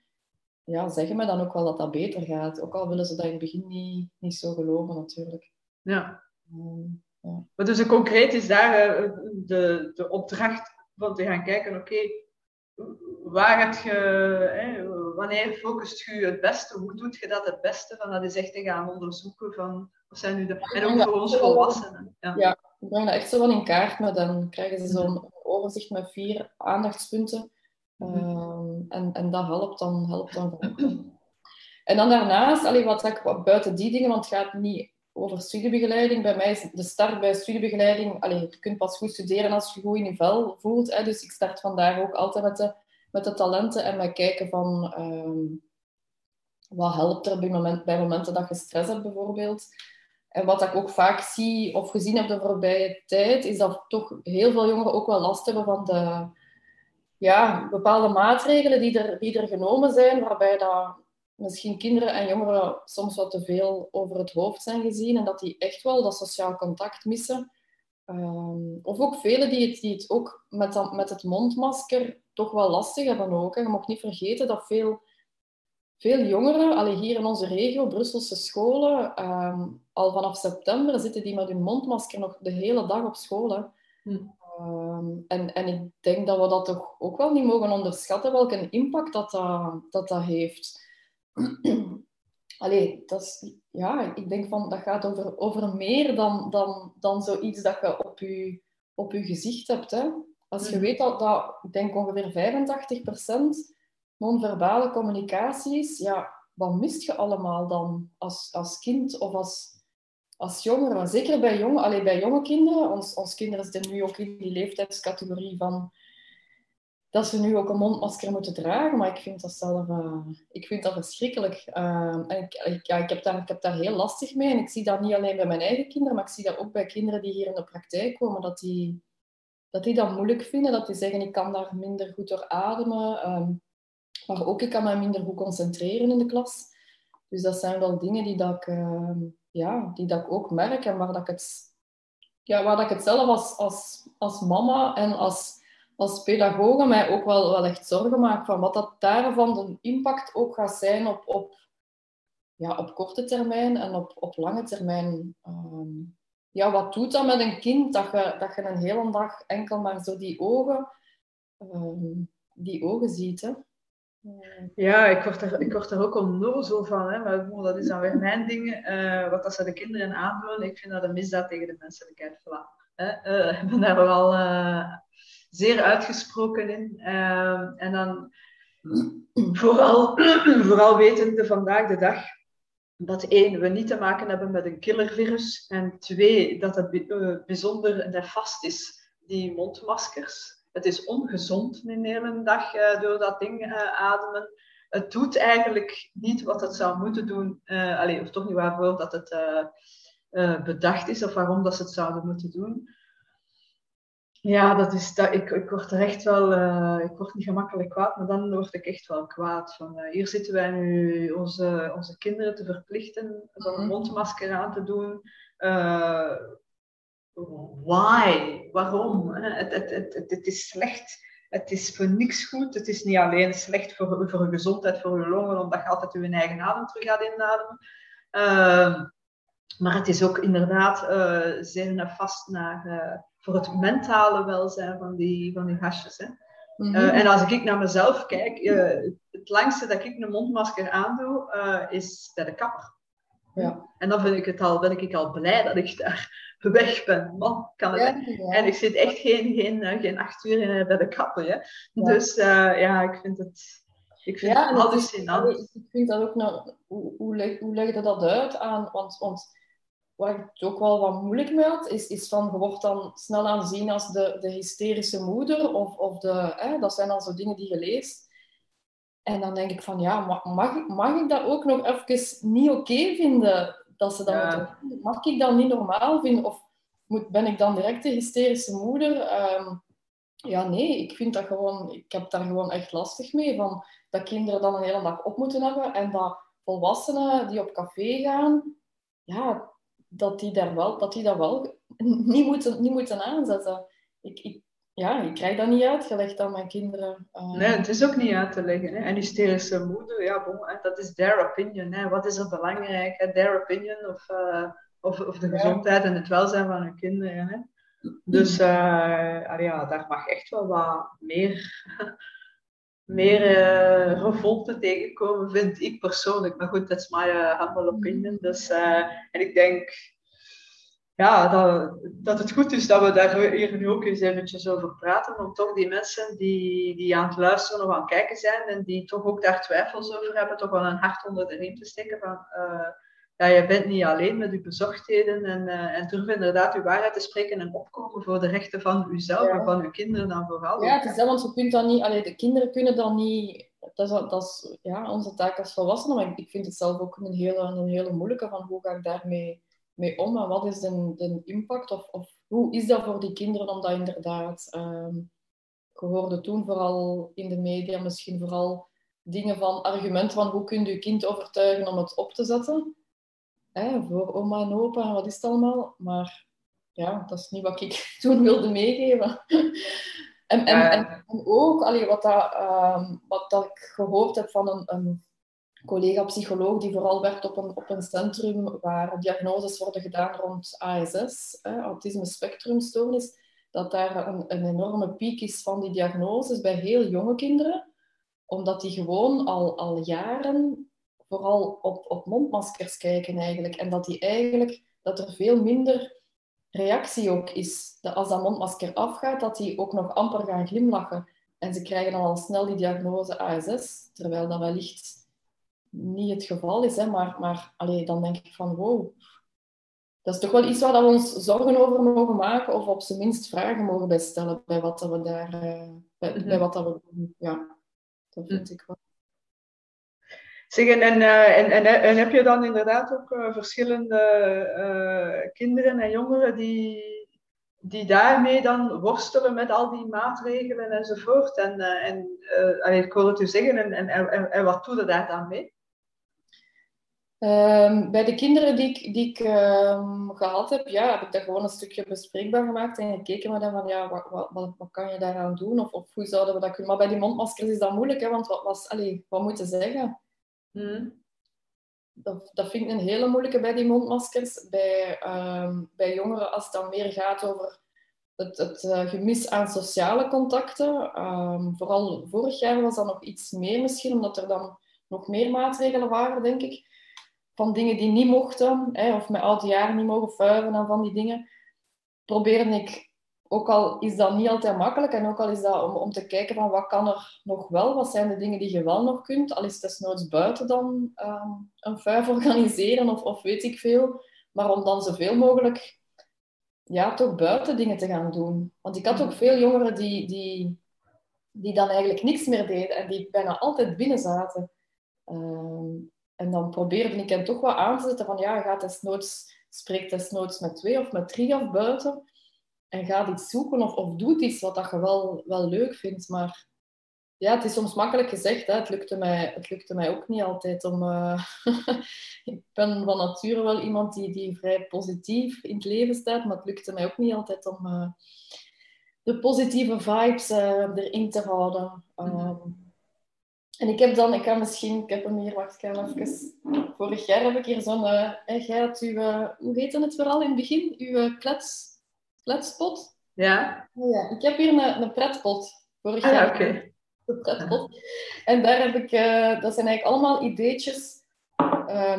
ja, zeggen me dan ook wel dat dat beter gaat. Ook al willen ze dat in het begin niet, niet zo geloven, natuurlijk. Ja. Um, ja. Maar dus concreet is daar uh, de, de opdracht van te gaan kijken, oké, okay, waar heb je, hè, wanneer focust je het beste, hoe doet je dat het beste? Van dat is echt te gaan onderzoeken van, wat zijn nu de, en ook voor ons volwassenen. Ja. ja, ik breng dat echt zo van in kaart, maar dan krijgen ze zo'n overzicht met vier aandachtspunten. Um, en, en dat helpt dan, helpt dan En dan daarnaast, allee, wat ik buiten die dingen, want het gaat niet over studiebegeleiding. Bij mij is de start bij studiebegeleiding, allee, je kunt pas goed studeren als je goed in je vel voelt. Hè, dus ik start vandaag ook altijd met de, met de talenten en met kijken van um, wat helpt er bij, moment, bij momenten dat je stress hebt bijvoorbeeld. En wat ik ook vaak zie of gezien heb de voorbije tijd, is dat toch heel veel jongeren ook wel last hebben van de ja, bepaalde maatregelen die er, die er genomen zijn, waarbij dat misschien kinderen en jongeren soms wat te veel over het hoofd zijn gezien en dat die echt wel dat sociaal contact missen. Um, of ook velen die het, die het ook met, dat, met het mondmasker toch wel lastig hebben ook. Hè. Je mag niet vergeten dat veel, veel jongeren, allee, hier in onze regio, Brusselse scholen, um, al vanaf september zitten die met hun mondmasker nog de hele dag op school. Hm. Um, en, en ik denk dat we dat toch ook wel niet mogen onderschatten, welke impact dat, dat, dat, dat heeft. [CLEARS THROAT] Allee, dat is, ja, ik denk van dat gaat over, over meer dan, dan, dan zoiets dat je op je, op je gezicht hebt. Hè. Als je mhm. weet dat, dat ik denk ongeveer 85% non-verbale communicatie is, ja, wat mist je allemaal dan als, als kind of als, als jongere? Zeker bij, jong, allee, bij jonge kinderen. Ons, ons kinderen zitten nu ook in die leeftijdscategorie van dat ze nu ook een mondmasker moeten dragen, maar ik vind dat zelf uh, ik vind dat verschrikkelijk. Uh, en ik, ja, ik, heb daar, ik heb daar heel lastig mee en ik zie dat niet alleen bij mijn eigen kinderen, maar ik zie dat ook bij kinderen die hier in de praktijk komen, dat die dat, die dat moeilijk vinden, dat die zeggen ik kan daar minder goed door ademen, um, maar ook ik kan me minder goed concentreren in de klas. Dus dat zijn wel dingen die, dat ik, uh, ja, die dat ik ook merk en waar dat ik het, ja, waar dat ik het zelf als, als, als mama en als als pedagoge mij ook wel, wel echt zorgen maak van wat dat daarvan de impact ook gaat zijn op, op, ja, op korte termijn en op, op lange termijn. Ehm, ja, wat doet dat met een kind dat je, dat je een hele dag enkel maar zo die ogen, ehm, die ogen ziet? Hè? Ja, ik word, er, ik word er ook onnozel van. Hè? Maar dat is dan weer mijn ding. Uh, wat dat ze de kinderen aandoen, ik vind dat een misdaad tegen de menselijkheid. Voilà. Uh, ik ben daar wel uh, zeer uitgesproken in. Ehm, en dan vooral, [CLEARS THROAT] vooral wetende vandaag de dag dat één, we niet te maken hebben met een killervirus. En twee, dat het uh, bijzonder nefast is, die mondmaskers. Het is ongezond een hele dag uh, door dat ding uh, ademen. Het doet eigenlijk niet wat het zou moeten doen. Allez, of toch niet waarvoor dat het bedacht is of waarom dat ze het zouden moeten doen. Ja, dat is, dat, ik, ik word er echt wel, uh, ik word niet gemakkelijk kwaad, maar dan word ik echt wel kwaad. Van, uh, hier zitten wij nu onze, onze kinderen te verplichten om een mhm. mondmasker aan te doen. Uh, why? Waarom? Het, het, het, het, het is slecht. Het is voor niks goed. Het is niet alleen slecht voor, voor je gezondheid, voor je longen, omdat je altijd je eigen adem terug gaat inademen. maar het is ook inderdaad zeer nefast naar voor het mentale welzijn van die, van die gastjes. Hè. Eh, en als ik naar mezelf kijk, uh, het langste dat ik een mondmasker aandoe, uh, is bij de kapper. Ja. En dan vind ik het al, ben ik al blij dat ik daar [LAUGHS] weg ben. Man, kan het, En ik zit echt geen, geen, geen acht uur bij de kapper. Hè. Dus ja, ik vind het, ik vind het hallucinant. Ik vind dat ook nou, hoe, hoe, leg, hoe leg je dat uit aan? Want, want waar ik het ook wel wat moeilijk mee had, is, is van, je wordt dan snel aanzien als de, de hysterische moeder, of, of de, hè, dat zijn dan zo dingen die je leest. En dan denk ik van, ja, mag, mag ik dat ook nog even niet oké vinden? Dat ze dat ja. Mag ik dat niet normaal vinden? Of moet, ben ik dan direct de hysterische moeder? Ehm, ja, nee, ik vind dat gewoon, ik heb daar gewoon echt lastig mee. Van, dat kinderen dan een hele dag op moeten hebben en dat volwassenen die op café gaan, ja, dat die, daar wel, dat die dat wel [LAUGHS] niet moeten, niet moeten aanzetten. Ik, ik, ja, ik krijg dat niet uitgelegd aan mijn kinderen. Uh... Nee, het is ook niet uit te leggen. Hè. En hysterische moeder, ja, bon, dat is their opinion. Hè. Wat is er belangrijk? Hè? Their opinion of, uh, of, of de gezondheid en het welzijn van hun kinderen. Hè. [CLEARS THROAT] Dus uh, ja, daar mag echt wel wat meer, meer uh, revolte tegenkomen, vind ik persoonlijk. Maar goed, dat is my humble opinion. Dus, en ik denk ja, dat, dat het goed is dat we daar hier nu ook eens eventjes over praten. Om toch die mensen die, die aan het luisteren of aan het kijken zijn en die toch ook daar twijfels over hebben, toch wel een hart onder de riem te steken van uh, ja, je bent niet alleen met je bezorgdheden en, uh, en durf inderdaad uw waarheid te spreken en opkomen voor de rechten van uzelf en van uw kinderen dan vooral. Ja, het is dat, want je kunt dat niet, allee, de kinderen kunnen dan niet, dat is, dat is ja, onze taak als volwassenen, maar ik, ik vind het zelf ook een hele, een hele moeilijke van hoe ga ik daarmee mee om en wat is de, de impact of, of hoe is dat voor die kinderen om dat inderdaad... Um, ik hoorde toen vooral in de media misschien vooral dingen van argumenten van hoe kun je je kind overtuigen om het op te zetten. Hè, voor oma en opa en wat is het allemaal. Maar ja, dat is niet wat ik [LAUGHS] toen wilde meegeven. en, en, en, ook allee, wat, dat, um, wat dat ik gehoord heb van een, een collega-psycholoog die vooral werkt op een, op een centrum waar diagnoses worden gedaan rond ASS, hè, autisme spectrumstoornis, dat daar een, een enorme piek is van die diagnoses bij heel jonge kinderen, omdat die gewoon al, al jaren vooral op, op mondmaskers kijken eigenlijk. En dat die eigenlijk, dat er veel minder reactie ook is. Dat als dat mondmasker afgaat, dat die ook nog amper gaan glimlachen. En ze krijgen dan al snel die diagnose ASS, terwijl dat wellicht niet het geval is. Hè, maar maar allee, dan denk ik van wow, dat is toch wel iets waar we ons zorgen over mogen maken of op zijn minst vragen mogen bij stellen bij wat dat we daar bij, mm bij, wat dat we doen. Ja, dat vind mm. ik wel. Zeg, en, en, uh, en, en, heb je dan inderdaad ook uh, verschillende kinderen en jongeren die, die daarmee dan worstelen met al die maatregelen enzovoort? En, en ik hoor het u zeggen, en, en, en, en wat doe je daar dan mee? Um, bij de kinderen die ik, die ik um, gehad heb, ja, heb ik dat gewoon een stukje bespreekbaar gemaakt en gekeken met hem van ja, wat, wat, wat, wat kan je daaraan doen of, of, hoe zouden we dat kunnen. Maar bij die mondmaskers is dat moeilijk, hè, want wat, was, allee, wat moet je zeggen? Hmm. Dat, dat vind ik een hele moeilijke bij die mondmaskers. Bij, um, bij jongeren, als het dan meer gaat over het, het uh, gemis aan sociale contacten. vooral vorig jaar was dat nog iets meer misschien, omdat er dan nog meer maatregelen waren, denk ik van dingen die niet mochten, hè, of met oud jaar niet mogen vuiven en van die dingen, probeerde ik, ook al is dat niet altijd makkelijk, en ook al is dat om, om te kijken van wat kan er nog wel, wat zijn de dingen die je wel nog kunt, al is het desnoods buiten dan ehm, een vuif [LAUGHS] organiseren of, of weet ik veel, maar om dan zoveel mogelijk ja, toch buiten dingen te gaan doen. Want ik had ook veel jongeren die, die, die dan eigenlijk niks meer deden en die bijna altijd binnen zaten. Ehm, en dan probeerde ik hem toch wat aan te zetten van ja, ga desnoods, spreek desnoods met twee of met drie of buiten. En ga iets zoeken of, of doe iets wat dat je wel, wel leuk vindt. Maar ja, het is soms makkelijk gezegd. Hè. Het, lukte mij, het lukte mij ook niet altijd om... Uh, [LAUGHS] ik ben van nature wel iemand die, die vrij positief in het leven staat. Maar het lukte mij ook niet altijd om uh, de positieve vibes uh, erin te houden. Um, en ik heb dan, ik ga misschien, ik heb hem hier, wacht, ik ga even. Vorig jaar heb ik hier zo'n, uh, jij had uw, hoe heette het vooral in het begin? Uw klets, kletspot? Ja. Oh, ja. Ik heb hier een, een pretpot. Vorig ah, jaar. Een pretpot. En daar heb ik, uh, dat zijn eigenlijk allemaal ideetjes.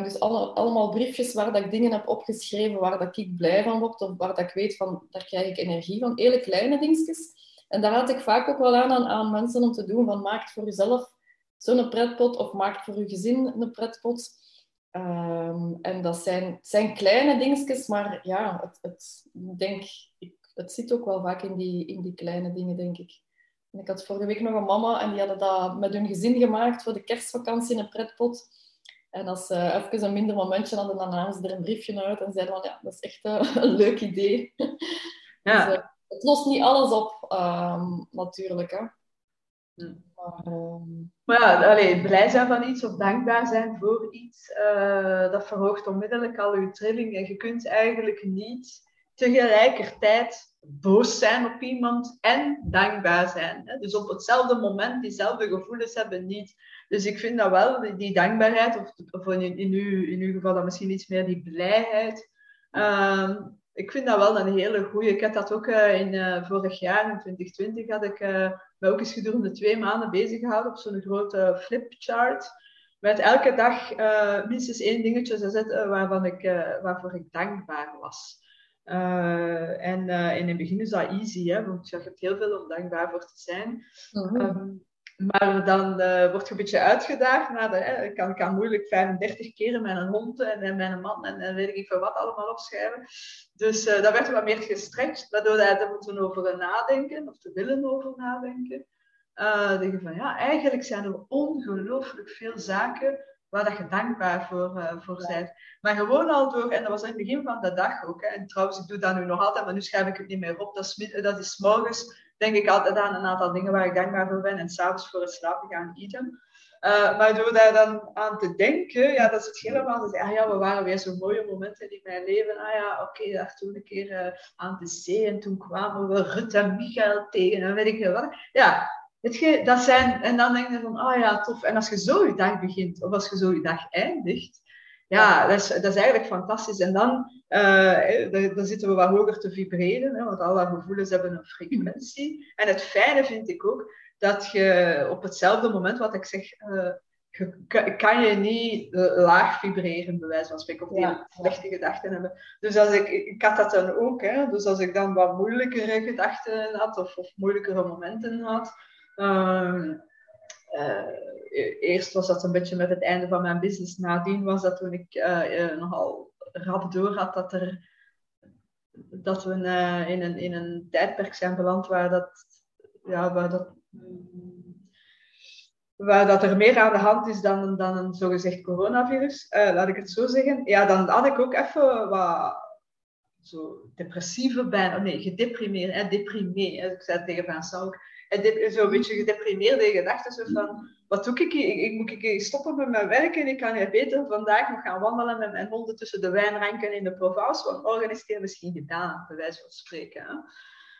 dus alle, allemaal briefjes waar dat ik dingen heb opgeschreven, waar dat ik blij van word, of waar dat ik weet van, daar krijg ik energie van. Hele kleine dingetjes. En daar had ik vaak ook wel aan, aan, aan mensen om te doen, van maak voor jezelf zo'n pretpot of maakt voor je gezin een pretpot. Um, en dat zijn, zijn kleine dingetjes, maar ja, het, het, denk, ik, het zit ook wel vaak in die, in die kleine dingen, denk ik. En ik had vorige week nog een mama en die hadden dat met hun gezin gemaakt voor de kerstvakantie in een pretpot. En als ze even een minder momentje hadden, dan namen ze er een briefje uit en zeiden van ja, dat is echt uh, [LAUGHS] een leuk idee. Ja. Dus, uh, het lost niet alles op, um, natuurlijk. Hè. Hm. Maar, ehm, maar ja, blij zijn van iets of dankbaar zijn voor iets, uh, dat verhoogt onmiddellijk al je trilling. En je kunt eigenlijk niet tegelijkertijd boos zijn op iemand en dankbaar zijn. Hè? Dus op hetzelfde moment diezelfde gevoelens hebben niet. Dus ik vind dat wel, die, dankbaarheid, of, in, in, uw, in uw geval dan misschien iets meer die blijheid. Ehm, ik vind dat wel een hele goede. Ik had dat ook uh, in uh, vorig jaar, in 2020, had ik uh, me ook eens gedurende twee maanden bezig gehouden op zo'n grote flipchart. Met elke dag minstens één dingetje te zetten waarvan ik, waarvoor ik dankbaar was. en in het begin is dat easy, hè, want je hebt heel veel om dankbaar voor te zijn. Mm -hmm. Maar dan uh, word je een beetje uitgedaagd. De, ik, kan, kan moeilijk 35 keren met een hond en, en mijn man en, en weet ik veel wat allemaal opschrijven. Dus uh, dat werd wat meer gestrekt, waardoor er moeten over nadenken, of te willen over nadenken. Uh, denk van ja, eigenlijk zijn er ongelooflijk veel zaken waar dat je dankbaar voor, uh, voor bent. Maar gewoon al door, en dat was in het begin van de dag ook. Hè, en trouwens, ik doe dat nu nog altijd, maar nu schrijf ik het niet meer op. Dat is, dat is morgens denk ik altijd aan een aantal dingen waar ik dankbaar voor ben. En s'avonds voor het slapen gaan eten. Uh, maar door daar dan aan te denken, ja, dat is het helemaal. Dus, ah ja, we waren weer zo'n mooie momenten in mijn leven. Ah ja, oké, okay, daar toen een keer uh, aan de zee en toen kwamen we Rut en Michael tegen en weet ik veel wat. Ja, het dat zijn, en dan denk je van, ah oh ja, tof. En als je zo je dag begint, of als je zo je dag eindigt, ja, dat is, dat is eigenlijk fantastisch. En dan, uh, dan zitten we wat hoger te vibreren, hè, want alle gevoelens hebben een frequentie. En het fijne vind ik ook dat je op hetzelfde moment, wat ik zeg, uh, kan je niet laag vibreren, bij wijze van spreken, of ja. slechte gedachten hebben. Dus als ik, ik had dat dan ook, hè, dus als ik dan wat moeilijkere gedachten had, of, of moeilijkere momenten had, uh, eerst was dat een beetje met het einde van mijn business. Nadien was dat toen ik uh, nogal rap door had dat, er, dat we in, een, in een tijdperk zijn beland waar dat, ja, waar dat, waar dat er meer aan de hand is dan, dan een zogezegd coronavirus, laat ik het zo zeggen. Ja, dan had ik ook even wat zo depressieve bijna, nee, gedeprimeerd, hè. Ik zei tegen Vincent ook, zo'n beetje gedeprimeerde gedachten. Zo van, wat doe ik hier? Ik, moet ik stoppen met mijn werk en ik kan hier beter vandaag nog gaan wandelen met mijn honden tussen de wijnranken in de Provence. Want morgen is het misschien gedaan, bij wijze van spreken. Hè?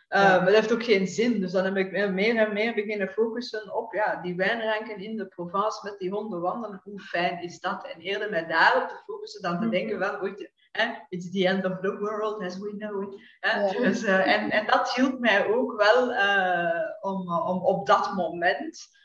Uh, Maar dat heeft ook geen zin. Dus dan heb ik meer en meer beginnen focussen op ja, die wijnranken in de Provence met die honden wandelen. Hoe fijn is dat? En eerder met daarop te focussen dan te mhm. denken van, ooit, It's the end of the world as we know it. Dus, uh, en, en dat hielp mij ook wel uh, om, om op dat moment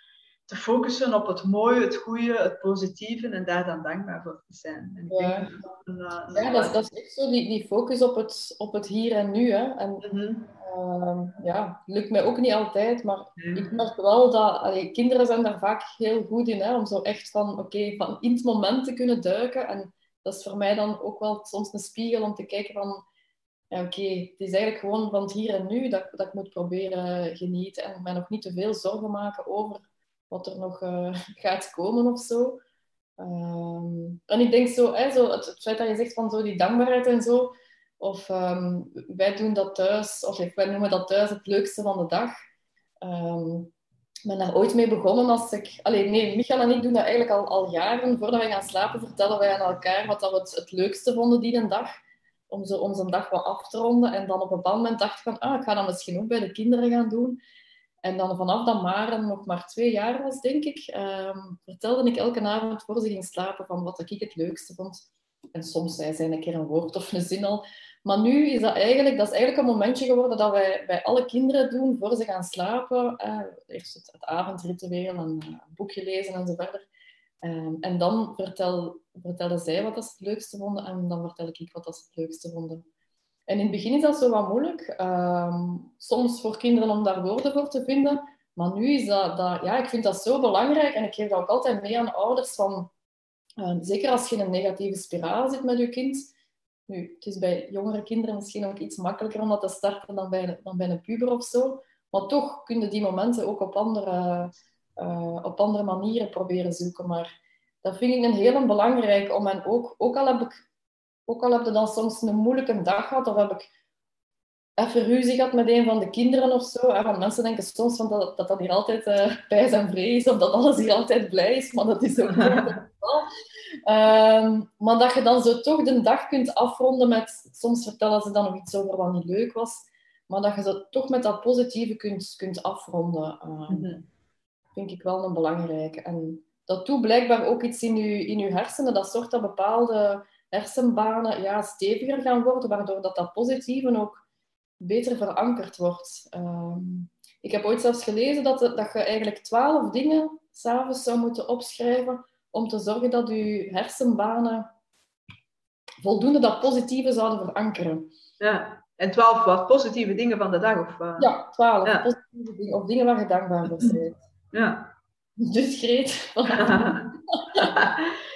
te focussen op het mooie, het goede, het positieve en daar dan dankbaar voor te zijn. En ja, denk een, een, ja dat, dat, is echt zo, die, die focus op het, op het hier en nu. Hè. En, mm -hmm. uh, ja, lukt mij ook niet altijd, maar mm ik merk wel dat allee, kinderen zijn daar vaak heel goed in, hè, om zo echt van, oké, okay, van in het moment te kunnen duiken en dat is voor mij dan ook wel soms een spiegel om te kijken van, oké, het is eigenlijk gewoon van het hier en nu dat, dat ik moet proberen genieten en mij nog niet te veel zorgen maken over wat er nog uh, [LAUGHS] gaat komen of zo. Um, en ik denk zo, hè, zo het, het, feit dat je zegt van zo die dankbaarheid en zo, of um, wij doen dat thuis, of wij noemen dat thuis het leukste van de dag. Ik ben daar ooit mee begonnen als ik... Allee, nee, Michael en ik doen dat eigenlijk al, al jaren. Voordat we gaan slapen vertellen wij aan elkaar wat dat we het, het leukste vonden die een dag. Om zo onze dag wat af te ronden. En dan op een bepaald moment dacht ik van, ah, ik ga dat misschien ook bij de kinderen gaan doen. En dan vanaf dat Maren nog maar twee jaar was, denk ik, um, vertelde ik elke avond voor ze ging slapen van wat ik het leukste vond. En soms zei zij een keer een woord of een zin al. Maar nu is dat eigenlijk, dat is eigenlijk een momentje geworden dat wij bij alle kinderen doen voor ze gaan slapen. Eh, eerst het, avondritueel en uh, een boekje lezen en zo verder. Um, en dan vertel, vertellen zij wat dat ze het leukste vonden en dan vertel ik wat dat ze het leukste vonden. En in het begin is dat zo wat moeilijk. Um, soms voor kinderen om daar woorden voor te vinden. Maar nu is dat, dat, ja, ik vind dat zo belangrijk en ik geef dat ook altijd mee aan ouders van, um, zeker als je in een negatieve spiraal zit met je kind, nu, het is bij jongere kinderen misschien ook iets makkelijker om dat te starten dan bij, dan bij een puber of zo. Maar toch kunnen die momenten ook op andere, uh, op andere manieren proberen zoeken. Maar dat vind ik een heel belangrijk om. En ook, ook, al heb ik, ook al heb je dan soms een moeilijke dag gehad, of heb ik even ruzie gehad met een van de kinderen of zo. want mensen denken soms van dat, dat dat hier altijd uh, pijs en vrees, of dat alles hier altijd blij is. Maar dat is ook niet het geval. Ehm, maar dat je dan zo toch de dag kunt afronden met... Soms vertellen ze dan nog iets over wat niet leuk was. Maar dat je zo toch met dat positieve kunt, kunt afronden. Uh, Vind ik wel een belangrijke. En dat doet blijkbaar ook iets in je, in uw hersenen. Dat zorgt dat bepaalde hersenbanen ja, steviger gaan worden, waardoor dat, dat positieve ook beter verankerd wordt. Ehm, ik heb ooit zelfs gelezen dat, dat je eigenlijk twaalf dingen s'avonds zou moeten opschrijven om te zorgen dat je hersenbanen voldoende dat positieve zouden verankeren. Ja, en twaalf wat positieve dingen van de dag? Of, uh... Ja, twaalf positieve dingen, of dingen waar je dankbaar voor bent. Ja. [LAUGHS] Dus Greet.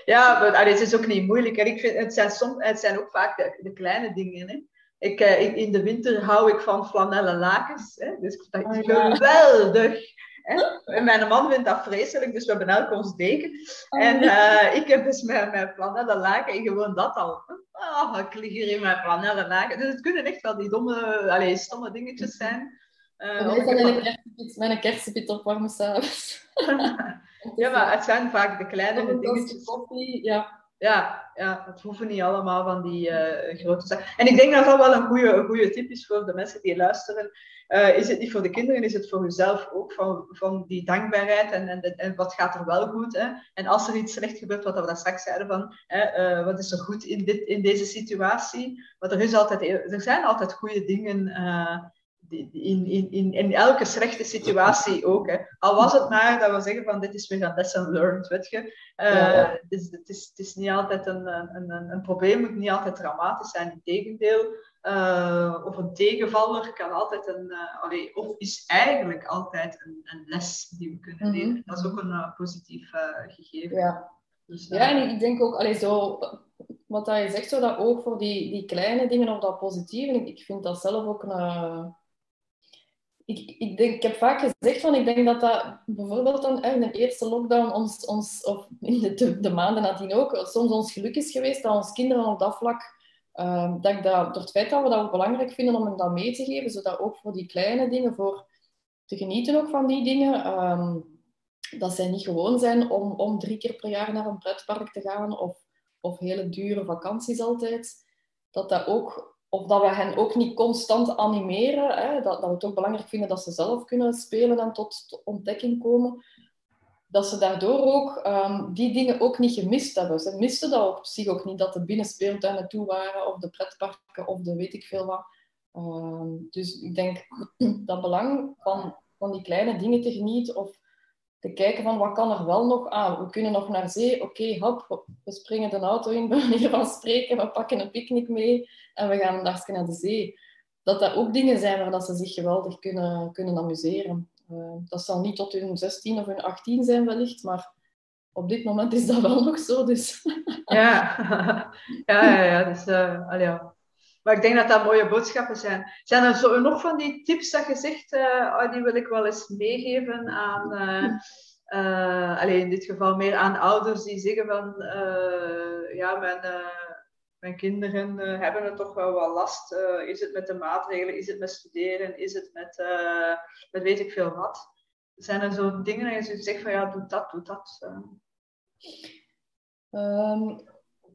ja, maar het is ook niet moeilijk. En ik vind, het, zijn soms, het zijn ook vaak de, de kleine dingen. Hè. Ik, eh, ik, in de winter hou ik van flanellen lakens. Hè. Dus ik vind dat oh, geweldig. Hè. En mijn man vindt dat vreselijk, dus we hebben elk ons deken. Oh, en uh, ik heb dus mijn, mijn flanellen laken en gewoon dat al. Oh, ik lig hier in mijn flanellen laken. Dus het kunnen echt wel die domme, allez, stomme dingetjes zijn. Uh, kersenpit, mijn kersenpit opwarmen s'avonds. [LAUGHS] [LAUGHS] ja, maar het zijn vaak de kleine dingetjes. Koffie, ja. Ja, ja, het hoeven niet allemaal van die uh, grote zaken. En ik denk dat dat wel een goede, een goede tip is voor de mensen die luisteren. Uh, is het niet voor de kinderen, is het voor jezelf ook van, van die dankbaarheid en, en, en wat gaat er wel goed. Hè? En als er iets slecht gebeurt, wat we daar straks zeiden van, hè, uh, wat is er goed in, dit, in deze situatie. Want er, is altijd, er zijn altijd goede dingen in, in, in, in elke slechte situatie [LAUGHS] ook. Hè. Al was het maar dat we zeggen van dit is weer een lesson learned, weet je. Uh, dus, het, is, het is niet altijd een, een, een, een probleem, moet niet altijd dramatisch zijn, in tegendeel. Uh, of een tegenvaller kan altijd een, uh, allee, of is eigenlijk altijd een, een, les die we kunnen leren. Mm Dat is ook een positief gegeven. Ja. Dus, ja, en ik denk ook, allee, zo, wat je zegt, zo dat oog voor die, die kleine dingen of dat positieve, ik, ik vind dat zelf ook een, ik, ik, denk, ik heb vaak gezegd van ik denk dat dat bijvoorbeeld dan in de eerste lockdown ons, ons of in de, de, maanden nadien ook, soms ons geluk is geweest dat ons kinderen op dat vlak, uh, dat ik dat, door het feit dat we dat ook belangrijk vinden om hen dat mee te geven, zodat ook voor die kleine dingen, voor te genieten ook van die dingen, uh, dat zij niet gewoon zijn om, om drie keer per jaar naar een pretpark te gaan of, of hele dure vakanties altijd, dat dat ook of dat we hen ook niet constant animeren. Hè, dat, dat we het ook belangrijk vinden dat ze zelf kunnen spelen en tot, ontdekking komen. Dat ze daardoor ook um, die dingen ook niet gemist hebben. Ze misten dat op zich ook niet, dat de binnenspeeltuinen toe waren, of de pretparken, of de weet ik veel wat. Um, dus ik denk [CLEARS THROAT] dat belang van, van die kleine dingen te genieten, of te kijken van wat kan er wel nog aan. We kunnen nog naar zee, oké, hop, we springen de auto in, bij manier van spreken, we pakken een picknick mee en we gaan daar naar de zee. Dat dat ook dingen zijn waar dat ze zich geweldig kunnen, kunnen amuseren. Uh, dat zal niet tot hun 16 of hun 18 zijn wellicht, maar op dit moment is dat wel [LAUGHS] nog zo. Dus. ja. [LAUGHS] ja, ja, ja. Dus, uh. Maar ik denk dat dat mooie boodschappen zijn. Zijn er zo nog van die tips dat je zegt, uh, oh, die wil ik wel eens meegeven aan, uh, uh, allez, in dit geval meer aan ouders die zeggen van, ja, mijn, mijn kinderen hebben het toch wel wat last. is het met de maatregelen, is het met studeren, is het met, met weet ik veel wat. Zijn er zo dingen dat je zegt van, ja, doe dat, doe dat. Ik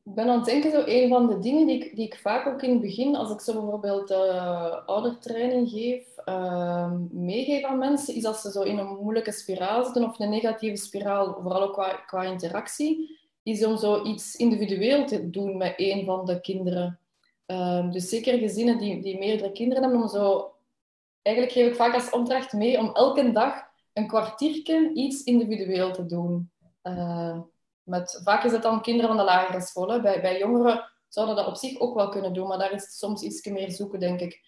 ben aan het denken, zo, een van de dingen die ik, die ik vaak ook in het begin, als ik zo bijvoorbeeld uh, oudertraining geef, uh, meegeef aan mensen, is dat ze zo in een moeilijke spiraal zitten of een negatieve spiraal, vooral ook qua, qua interactie, is om zo iets individueel te doen met een van de kinderen. Uh, dus zeker gezinnen die, die meerdere kinderen hebben, om zo... Eigenlijk geef ik vaak als opdracht mee om elke dag een kwartiertje iets individueel te doen. Uh, met, vaak is het dan kinderen van de lagere school. Bij, bij jongeren zouden dat op zich ook wel kunnen doen, maar daar is het soms iets meer zoeken, denk ik.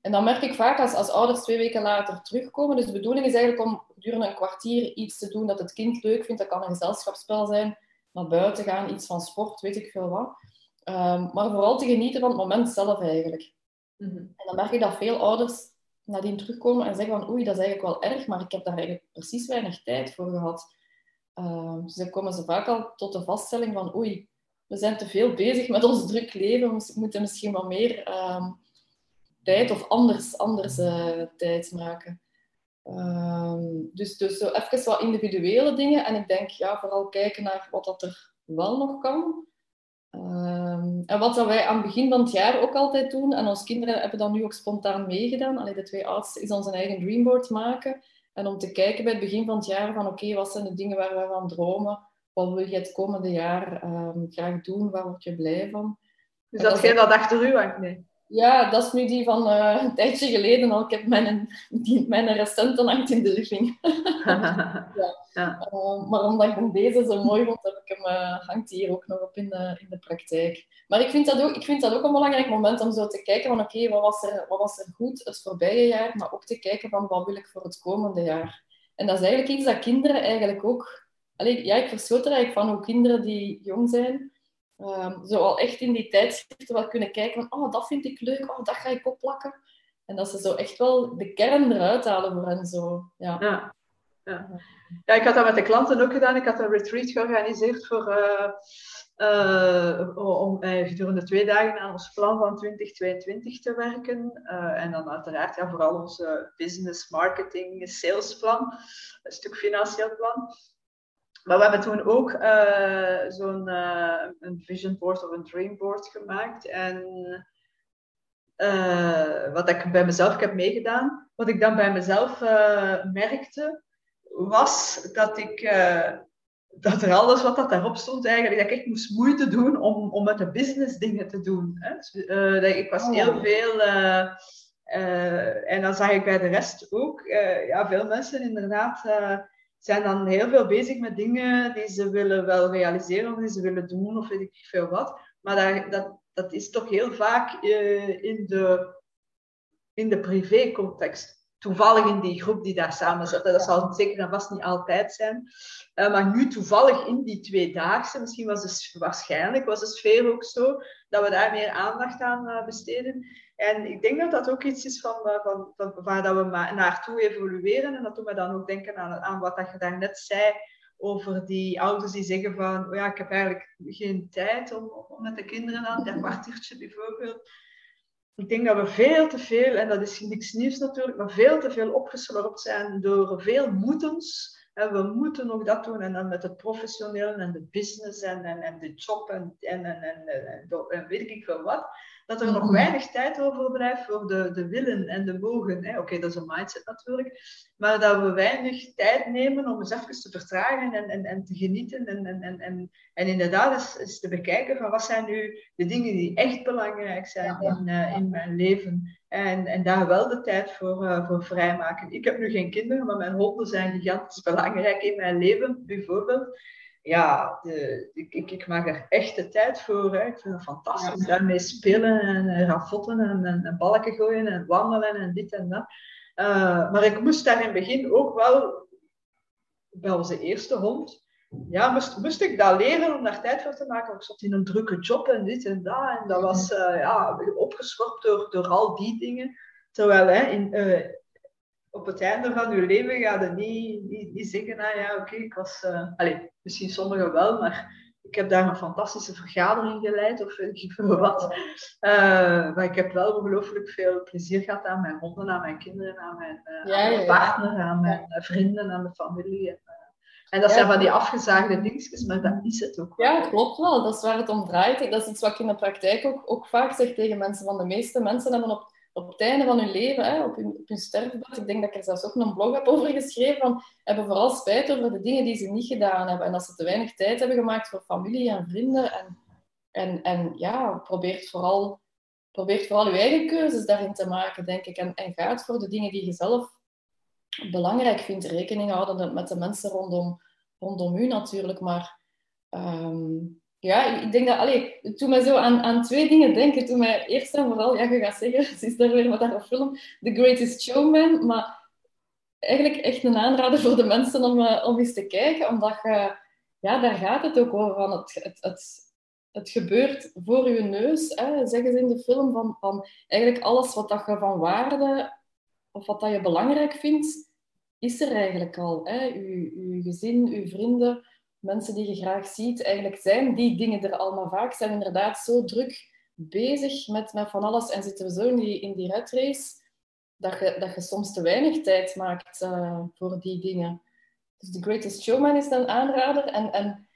En dan merk ik vaak als, als ouders twee weken later terugkomen. Dus de bedoeling is eigenlijk om gedurende een kwartier iets te doen dat het kind leuk vindt. Dat kan een gezelschapsspel zijn, naar buiten gaan, iets van sport, weet ik veel wat. Um, maar vooral te genieten van het moment zelf eigenlijk. Mhm. En dan merk ik dat veel ouders nadien terugkomen en zeggen van oei, dat is eigenlijk wel erg, maar ik heb daar eigenlijk precies weinig tijd voor gehad. Uh, dus dan komen ze vaak al tot de vaststelling van oei, we zijn te veel bezig met ons druk leven, we moeten misschien wat meer uh, tijd of anders, anders uh, tijd maken. Ehm, dus, dus zo even wat individuele dingen. En ik denk, ja, vooral kijken naar wat dat er wel nog kan. Ehm, en wat dat wij aan het begin van het jaar ook altijd doen, en onze kinderen hebben dat nu ook spontaan meegedaan, Allee, de twee oudsten, is ons eigen dreamboard maken. En om te kijken bij het begin van het jaar van oké, wat zijn de dingen waar we van dromen? Wat wil je het komende jaar um, graag doen? Waar word je blij van? Dus dat jij dat achter u hangt? Nee. Ja, dat is nu die van uh, een tijdje geleden al. Ik heb mijn, die, mijn recenten hangt in de living. [LAUGHS] ja. ja. Uh, maar omdat ik deze zo mooi vond, heb ik hem, uh, hangt hier ook nog op in de, in de praktijk. Maar ik vind, dat ook, ik vind dat ook een belangrijk moment om zo te kijken van oké, wat, was er, wat was er goed het voorbije jaar, maar ook te kijken van wat wil ik voor het komende jaar. En dat is eigenlijk iets dat kinderen eigenlijk ook... Allee, ja, ik verschoot er eigenlijk van hoe kinderen die jong zijn Um, zo al echt in die tijdschriften wel kunnen kijken van, oh, dat vind ik leuk, oh, dat ga ik opplakken. En dat ze zo echt wel de kern eruit halen voor hen. Zo. Ja. Ja. ja. Ik had dat met de klanten ook gedaan. Ik had een retreat georganiseerd voor, uh, uh, om uh, gedurende twee dagen aan ons plan van 2022 te werken. en dan uiteraard ja, vooral onze business, marketing, salesplan, een stuk financieel plan. Maar we hebben toen ook uh, zo'n uh, een vision board of een dream board gemaakt. En uh, wat ik bij mezelf heb meegedaan, wat ik dan bij mezelf merkte, was dat ik dat er alles wat dat daarop stond eigenlijk, dat ik echt moest moeite doen om, om met de business dingen te doen. Hè. Dus, dat ik was oh. heel veel... en dan zag ik bij de rest ook, ja, veel mensen inderdaad zijn dan heel veel bezig met dingen die ze willen wel realiseren of die ze willen doen of weet ik veel wat. Maar dat, dat, dat is toch heel vaak uh, in de, in de privé-context. Toevallig in die groep die daar samen zit. Dat zal zeker en vast niet altijd zijn. Uh, maar nu toevallig in die tweedaagse, misschien was het waarschijnlijk was de sfeer ook zo, dat we daar meer aandacht aan uh, besteden. En ik denk dat dat ook iets is van, eh, van, van waar dat we naartoe evolueren. En dat doet me dan ook denken aan, aan wat dat je daarnet zei over die ouders die zeggen van, oh ja, ik heb eigenlijk geen tijd om, om met de kinderen aan, dat kwartiertje bijvoorbeeld. Ik denk dat we veel te veel, en dat is niks nieuws natuurlijk, maar veel te veel opgeslorpt zijn door veel moetens. En we moeten nog dat doen. En dan met het professioneel en de business en, en, en de job en, en, en, en, en, weet ik veel wat dat er nog mhm. weinig tijd overblijft voor de, de willen en de mogen. Oké, dat is een mindset natuurlijk. Maar dat we weinig tijd nemen om eens even te vertragen en, en, en te genieten. En, en, en, en, en inderdaad eens, eens te bekijken van wat zijn nu de dingen die echt belangrijk zijn in, uh, in mijn leven. En, en daar wel de tijd voor, uh, voor vrijmaken. Ik heb nu geen kinderen, maar mijn honden zijn gigantisch belangrijk in mijn leven, bijvoorbeeld ja, de, ik, ik, maak er echt de tijd voor. Hè. Ik vind het fantastisch. Daarmee spelen en rafotten en, en, en, balken gooien en wandelen en dit en dat. Uh, maar ik moest daar in het begin ook wel, bij onze eerste hond, ja, moest, moest ik dat leren om daar tijd voor te maken. Ik zat in een drukke job en dit en dat. En dat was uh, ja, opgeschorpt door, door al die dingen. Terwijl hè, in, uh, op het einde van je leven ga je niet, niet, niet zeggen, nou ja, oké, ik was... Uh, allez, misschien sommigen wel, maar ik heb daar een fantastische vergadering geleid of weet ik veel wat. Uh, maar ik heb wel ongelooflijk veel plezier gehad aan mijn honden, aan mijn kinderen, aan mijn, uh, aan mijn partner, aan mijn vrienden, aan mijn familie. En, dat zijn van die afgezaagde dingetjes, maar dat is het ook wel. Ja, klopt wel. Dat is waar het om draait. Dat is iets wat ik in de praktijk ook, ook vaak zeg tegen mensen. Van de meeste mensen hebben op op het einde van hun leven, hè, op, hun, op hun sterfbed, ik denk dat ik er zelfs ook een blog heb over geschreven, van, hebben vooral spijt over de dingen die ze niet gedaan hebben. En dat ze te weinig tijd hebben gemaakt voor familie en vrienden. En, en, en ja, probeert vooral, probeert vooral je eigen keuzes daarin te maken, denk ik. En, en gaat voor de dingen die je zelf belangrijk vindt. Rekening houden met de mensen rondom, rondom u natuurlijk. Maar um, ja, ik denk dat, allee, toen mij zo aan, aan twee dingen denken. Toen mij eerst en vooral, ja, je gaat zeggen, [LAUGHS] het is daar weer wat een film, The Greatest Showman. Maar eigenlijk echt een aanrader voor de mensen om, uh, om eens te kijken, omdat je, ja, daar gaat het ook over. Van het, het, het, het gebeurt voor je neus, hè, zeggen ze in de film, van, van eigenlijk alles wat dat je van waarde of wat dat je belangrijk vindt, is er eigenlijk al. Hè. je gezin, uw vrienden mensen die je graag ziet, eigenlijk zijn die dingen er allemaal vaak zijn inderdaad zo druk bezig met, met van alles en zitten we zo in die, in die red race dat je, dat je soms te weinig tijd maakt uh, voor die dingen. Dus The Greatest Showman is een aanrader. En, en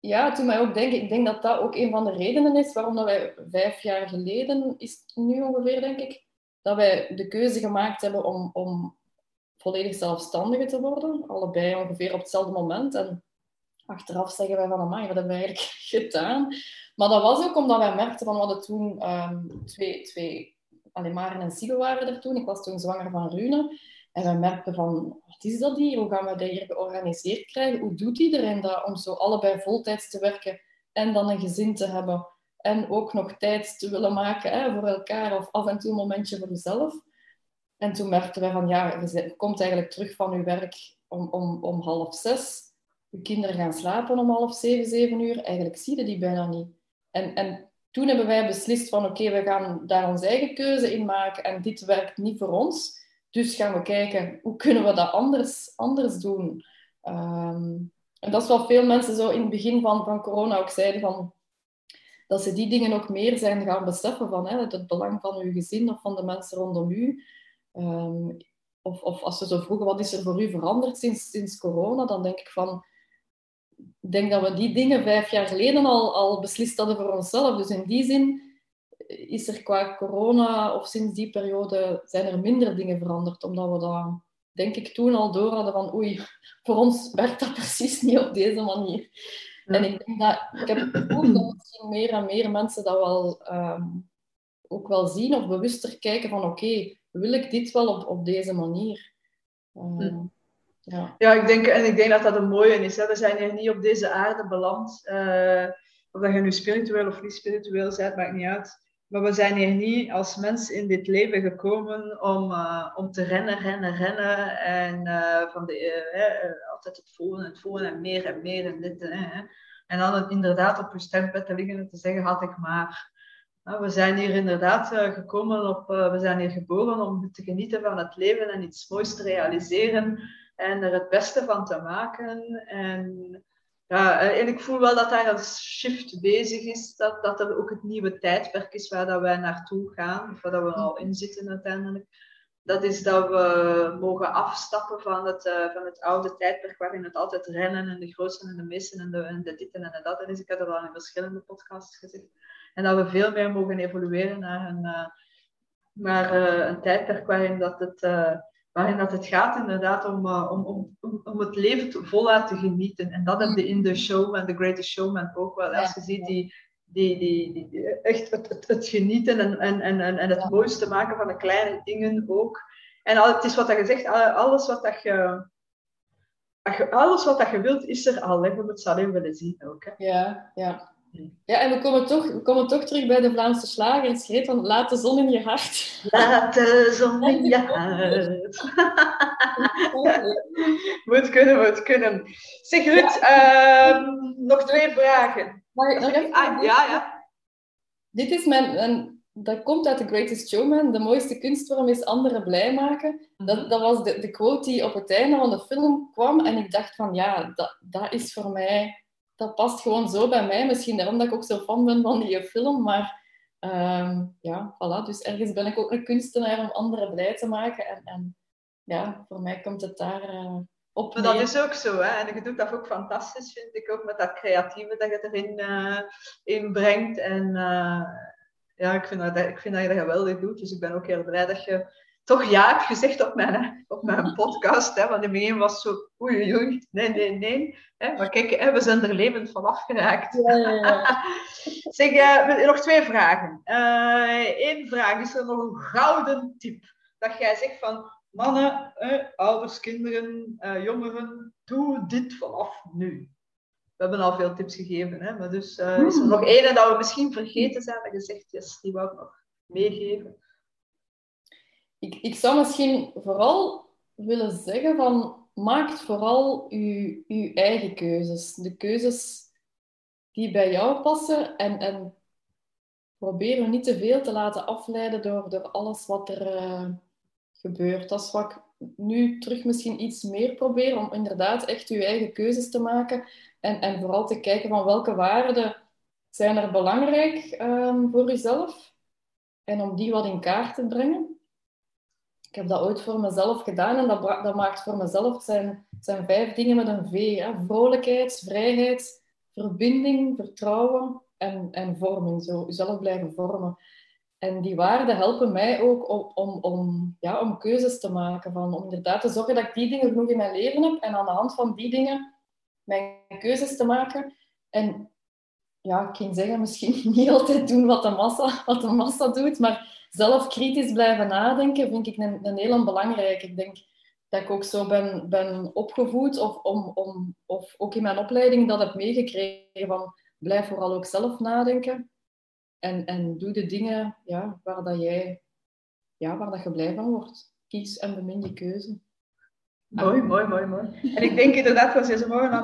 ja, toen mij ook denken, ik denk dat dat ook een van de redenen is waarom dat wij vijf jaar geleden, is nu ongeveer, denk ik, dat wij de keuze gemaakt hebben om, om volledig zelfstandige te worden. Allebei ongeveer op hetzelfde moment. En achteraf zeggen wij van, amai, wat hebben we eigenlijk [LAUGHS] gedaan? Maar dat was ook omdat wij merkten van, we hadden toen um, twee, twee, alleen Maren en Sigo waren er toen. Ik was toen zwanger van Rune. En we merkten van, wat is dat hier? Hoe gaan we dat hier georganiseerd krijgen? Hoe doet iedereen dat om zo allebei voltijds te werken en dan een gezin te hebben? En ook nog tijd te willen maken hè, voor elkaar of af en toe een momentje voor jezelf. En toen merkten we van, ja, je komt eigenlijk terug van je werk om, om, om half zes. Je kinderen gaan slapen om half zeven, zeven uur. Eigenlijk zie je die bijna niet. En, en toen hebben wij beslist van, oké, we gaan daar onze eigen keuze in maken en dit werkt niet voor ons. Dus gaan we kijken, hoe kunnen we dat anders, anders doen? Um, en dat is wat veel mensen zo in het begin van, van corona ook zeiden, van, dat ze die dingen ook meer zijn gaan beseffen van hè, het belang van uw gezin of van de mensen rondom u. Um, of, of als ze zo vroegen, wat is er voor u veranderd sinds, sinds corona? Dan denk ik van, ik denk dat we die dingen vijf jaar geleden al, al beslist hadden voor onszelf. Dus in die zin is er qua corona of sinds die periode zijn er minder dingen veranderd. Omdat we dat, denk ik, toen al door hadden van oei, voor ons werkt dat precies niet op deze manier. En ik denk dat, ik heb het gevoel dat misschien meer en meer mensen dat wel um, ook wel zien of bewuster kijken van oké, wil ik dit wel op, op deze manier? Um, ja. ja, ik denk, en ik denk dat dat een mooie is. Hè. We zijn hier niet op deze aarde beland. Uh, of dat je nu spiritueel of niet spiritueel bent, maakt niet uit. Maar we zijn hier niet als mens in dit leven gekomen om, uh, om te rennen, rennen, rennen. En uh, van de, altijd het volgende, het volgende en meer en meer en dit. en dan het inderdaad op je sterfbed te liggen en te zeggen, had ik maar. we zijn hier inderdaad gekomen op, we zijn hier geboren om te genieten van het leven en iets moois te realiseren en er het beste van te maken. En ja, eh, en ik voel wel dat daar een shift bezig is, dat, dat er ook het nieuwe tijdperk is waar dat wij naartoe gaan, of waar dat we al in zitten uiteindelijk. Dat is dat we mogen afstappen van het, uh, van het oude tijdperk waarin het altijd rennen en de grootste en de meesten en de, en de dit en de dat is. Ik heb dat al in verschillende podcasts gezegd. En dat we veel meer mogen evolueren naar een, uh, naar, uh, een tijdperk waarin dat het waarin dat het gaat inderdaad om, om, om, om het leven te, voluit te genieten. En dat heb je in de Showman, The Greatest Showman ook wel. Als je ziet die, die, die, die, echt het, het, het, genieten en, en, en, en het mooiste maken van de kleine dingen ook. En al, het is wat je zegt, alles wat dat je... Alles wat dat je wilt, is er al. Hè. Je moet het alleen willen zien ook. Hè. Ja, ja. Ja, en we komen, toch, we komen toch terug bij de Vlaamse slager. Het van laat de zon in je hart. Laat de zon in je [LAUGHS] hart. [LAUGHS] moet kunnen, moet kunnen. Zeg Ruud, ja. uh, nog twee vragen. Ik? Ah, ja, ja. Dit is mijn, mijn, dat komt uit The Greatest Showman. De mooiste kunstvorm is anderen blij maken. Dat, mhm. dat was de, de quote die op het einde van de film kwam. En ik dacht van, ja, dat, dat is voor mij dat past gewoon zo bij mij. Misschien daarom dat ik ook zo fan ben van die film. Maar uh, ja, voilà. Dus ergens ben ik ook een kunstenaar om anderen blij te maken. En, en ja, voor mij komt het daar uh, op Maar dat is ook zo. Hè? En je doet dat ook fantastisch, vind ik. Ook met dat creatieve dat je erin uh, in brengt. En uh, ja, ik vind, dat, ik vind dat je dat geweldig doet. Dus ik ben ook heel blij dat je toch ja heb gezegd op mijn, op mijn [LAUGHS] podcast. Hè, want in het begin was zo, oei, oei, nee, nee, nee. Hè, maar kijk, hè, we zijn er levend van afgeraakt. Ja, ja, ja. [LAUGHS] zeg, uh, nog twee vragen. Eén uh, vraag, is er nog een gouden tip? Dat jij zegt van, mannen, eh, ouders, kinderen, uh, jongeren, doe dit vanaf nu. We hebben al veel tips gegeven, hè, maar dus is er hmm. nog één dat we misschien vergeten zijn, je zegt, yes, die wou ik nog meegeven ik, ik zou misschien vooral willen zeggen van maak vooral uw, uw eigen keuzes. De keuzes die bij jou passen en, en probeer je niet te veel te laten afleiden door, door alles wat er uh, gebeurt. Dat is wat ik nu terug misschien iets meer probeer, om inderdaad echt uw eigen keuzes te maken en, en vooral te kijken van welke waarden zijn er belangrijk um, voor jezelf en om die wat in kaart te brengen ik heb dat ooit voor mezelf gedaan en dat, dat maakt voor mezelf zijn, zijn vijf dingen met een V. Hè? Vrolijkheid, vrijheid, verbinding, vertrouwen en, en vorming. Zo jezelf blijven vormen. En die waarden helpen mij ook om, om, om, ja, om keuzes te maken. Van, om inderdaad te zorgen dat ik die dingen genoeg in mijn leven heb. En aan de hand van die dingen mijn keuzes te maken. En ja, ik kan zeggen, misschien [LAUGHS] niet altijd doen wat de massa, wat de massa doet. Maar zelf kritisch blijven nadenken vind ik een, een heel belangrijke. Ik denk dat ik ook zo ben, ben opgevoed. Of, om, om, of ook in mijn opleiding dat heb meegekregen. Van, blijf vooral ook zelf nadenken. En, en doe de dingen ja, waar, dat jij, ja, waar dat je blij van wordt. Kies en bemin je keuze. Mooi, mooi, mooi, mooi. En ik denk inderdaad, je zo morgen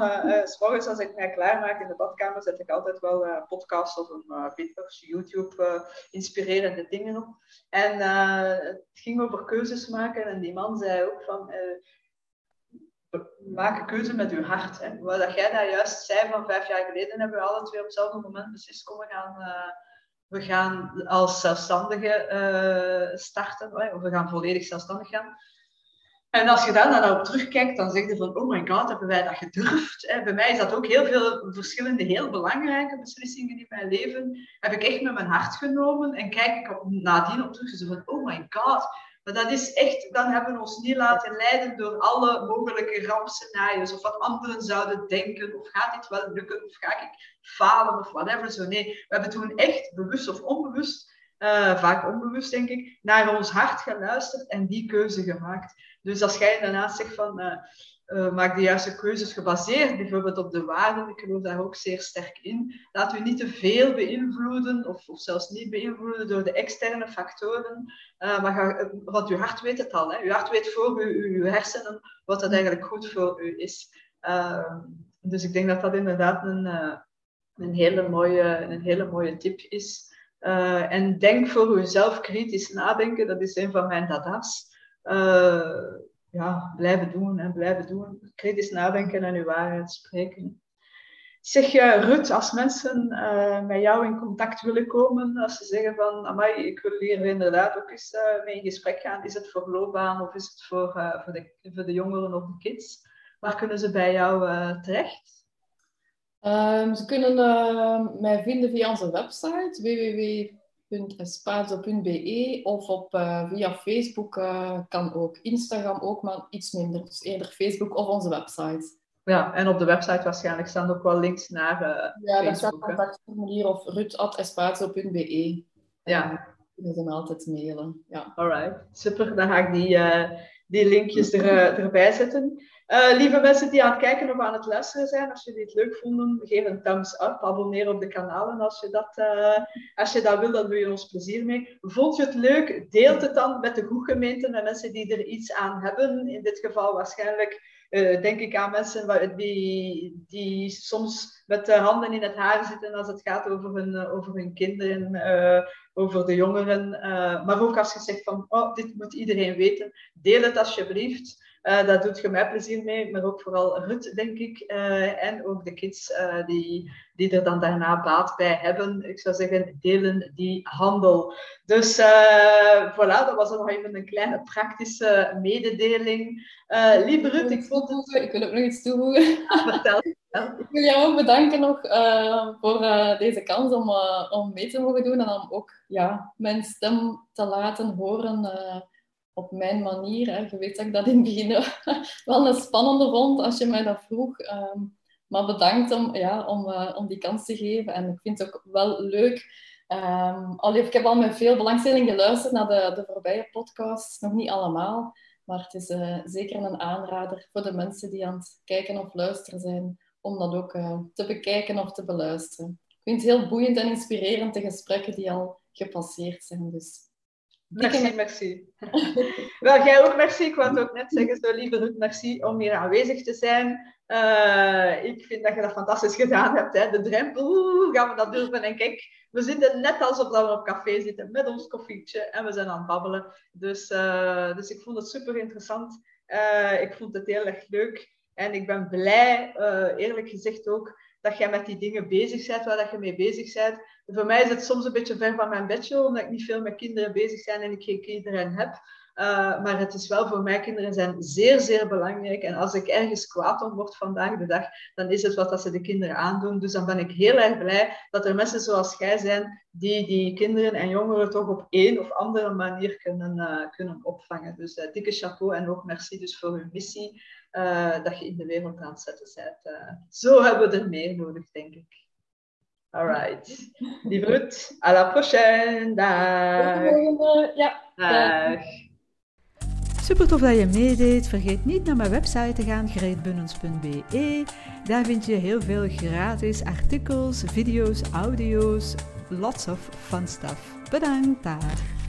morgens als ik mij klaarmaak in de badkamer, zet ik altijd wel uh, podcasts of een uh, video's, YouTube, inspirerende dingen op. En het ging over keuzes maken en die man zei ook van, maak een keuze met uw hart. Hè. Wat dat jij daar juist zei van vijf jaar geleden, hebben we alle twee op hetzelfde moment beslist, komen gaan we gaan als zelfstandige uh, starten, of we gaan volledig zelfstandig gaan. En als je daar dan op terugkijkt, dan zeg je van, oh my god, hebben wij dat gedurfd? Bij mij is dat ook heel veel verschillende, heel belangrijke beslissingen in mijn leven. Heb ik echt met mijn hart genomen en kijk ik op, nadien op terug en van, oh my god, maar dat is echt, dan hebben we ons niet laten leiden door alle mogelijke rampscenario's of wat anderen zouden denken, of gaat dit wel lukken, of ga ik falen, of whatever. Zo nee, we hebben toen echt bewust of onbewust, uh, vaak onbewust denk ik, naar ons hart geluisterd en die keuze gemaakt. Dus als jij daarnaast zegt van, uh, uh, maak de juiste keuzes gebaseerd bijvoorbeeld op de waarden, ik geloof daar ook zeer sterk in. Laat u niet te veel beïnvloeden of, of zelfs niet beïnvloeden door de externe factoren, maar want uw hart weet het al. Hè? Uw hart weet voor u, uw hersenen wat dat eigenlijk goed voor u is. Uh, dus ik denk dat dat inderdaad een, een, hele, mooie, een hele mooie tip is. En denk voor uzelf kritisch nadenken, dat is een van mijn dada's ja, blijven doen en blijven doen. Kritisch nadenken en uw waarheid spreken. Zeg je, Rut, als mensen met jou in contact willen komen, als ze zeggen van, amai, ik wil hier inderdaad ook eens mee in gesprek gaan, is het voor loopbaan of is het voor, voor, de, voor de jongeren of de kids? Waar kunnen ze bij jou terecht? Um, ze kunnen mij vinden via onze website www www.espazo.be of op, uh, via Facebook uh, kan ook. Instagram ook, maar iets minder. Dus eerder Facebook of onze website. Ja, en op de website waarschijnlijk staan ook wel links naar uh, Ja, daar staat contactformulier of rut.espazo.be. Ja. Kunnen ze me altijd mailen. Ja. Alright, super. Dan ga ik die, die linkjes er, erbij zetten. Uh, lieve mensen die aan het kijken of aan het luisteren zijn, als jullie het leuk vonden, geef een thumbs up. Abonneer op de kanalen als je dat, uh, als je dat wil, dan doe je ons plezier mee. Vond je het leuk? Deelt het dan met de goedgemeenten en mensen die er iets aan hebben. In dit geval waarschijnlijk uh, denk ik aan mensen die, die soms met de handen in het haar zitten als het gaat over hun, over hun kinderen, over de jongeren. maar ook als je zegt van, oh, dit moet iedereen weten. Deel het alsjeblieft. Uh, dat doet je mij plezier mee, maar ook vooral Rut, denk ik. Uh, en ook de kids uh, die, die er dan daarna baat bij hebben. Ik zou zeggen, delen die handel. Dus voilà, dat was nog even een kleine praktische mededeling. lieve Rut, ik vond het... Ik wil ook nog iets toevoegen. [LAUGHS] vertel. Ik wil jou ook bedanken nog voor deze kans om, om mee te mogen doen en om ook ja, mijn stem te laten horen op mijn manier. Hè. Je weet dat ik dat in het begin [LAUGHS] wel een spannende vond als je mij dat vroeg. Ehm, maar bedankt om, ja, om, uh, om die kans te geven. En ik vind het ook wel leuk. Um, ik heb al met veel belangstelling geluisterd naar de, de voorbije podcasts. Nog niet allemaal. Maar het is uh, zeker een aanrader voor de mensen die aan het kijken of luisteren zijn. Om dat ook uh, te bekijken of te beluisteren. Ik vind het heel boeiend en inspirerend de gesprekken die al gepasseerd zijn. Dus Merci, merci. [LAUGHS] Wel, jij ook merci. Ik wou het ook net zeggen, zo lieve Ruud, merci om hier aanwezig te zijn. Uh, ik vind dat je dat fantastisch gedaan hebt. Hè? De drempel, gaan we dat durven? En kijk, we zitten net alsof we op café zitten met ons koffietje en we zijn aan het babbelen. Dus, uh, dus ik vond het super interessant. Uh, ik vond het heel erg leuk. En ik ben blij, eerlijk gezegd ook, dat jij met die dingen bezig bent, waar dat je mee bezig bent. Voor mij is het soms een beetje ver van mijn bedje, omdat ik niet veel met kinderen bezig ben en ik geen kinderen heb. Uh, maar het is wel voor mij, kinderen zijn zeer, zeer belangrijk. En als ik ergens kwaad om word vandaag de dag, dan is het wat dat ze de kinderen aandoen. Dus dan ben ik heel erg blij dat er mensen zoals jij zijn, die die kinderen en jongeren toch op één of andere manier kunnen, uh, kunnen opvangen. Dus uh, dikke chapeau en ook merci dus voor uw missie dat je in de wereld aan het zetten bent. zo hebben we er meer nodig, denk ik. Alright. Lieve à la prochaine. Dag. Ja. Dag. Super tof dat je meedeed. Vergeet niet naar mijn website te gaan, greetbunnens.be. Daar vind je heel veel gratis artikels, video's, audio's, lots of fun stuff. Bedankt daar.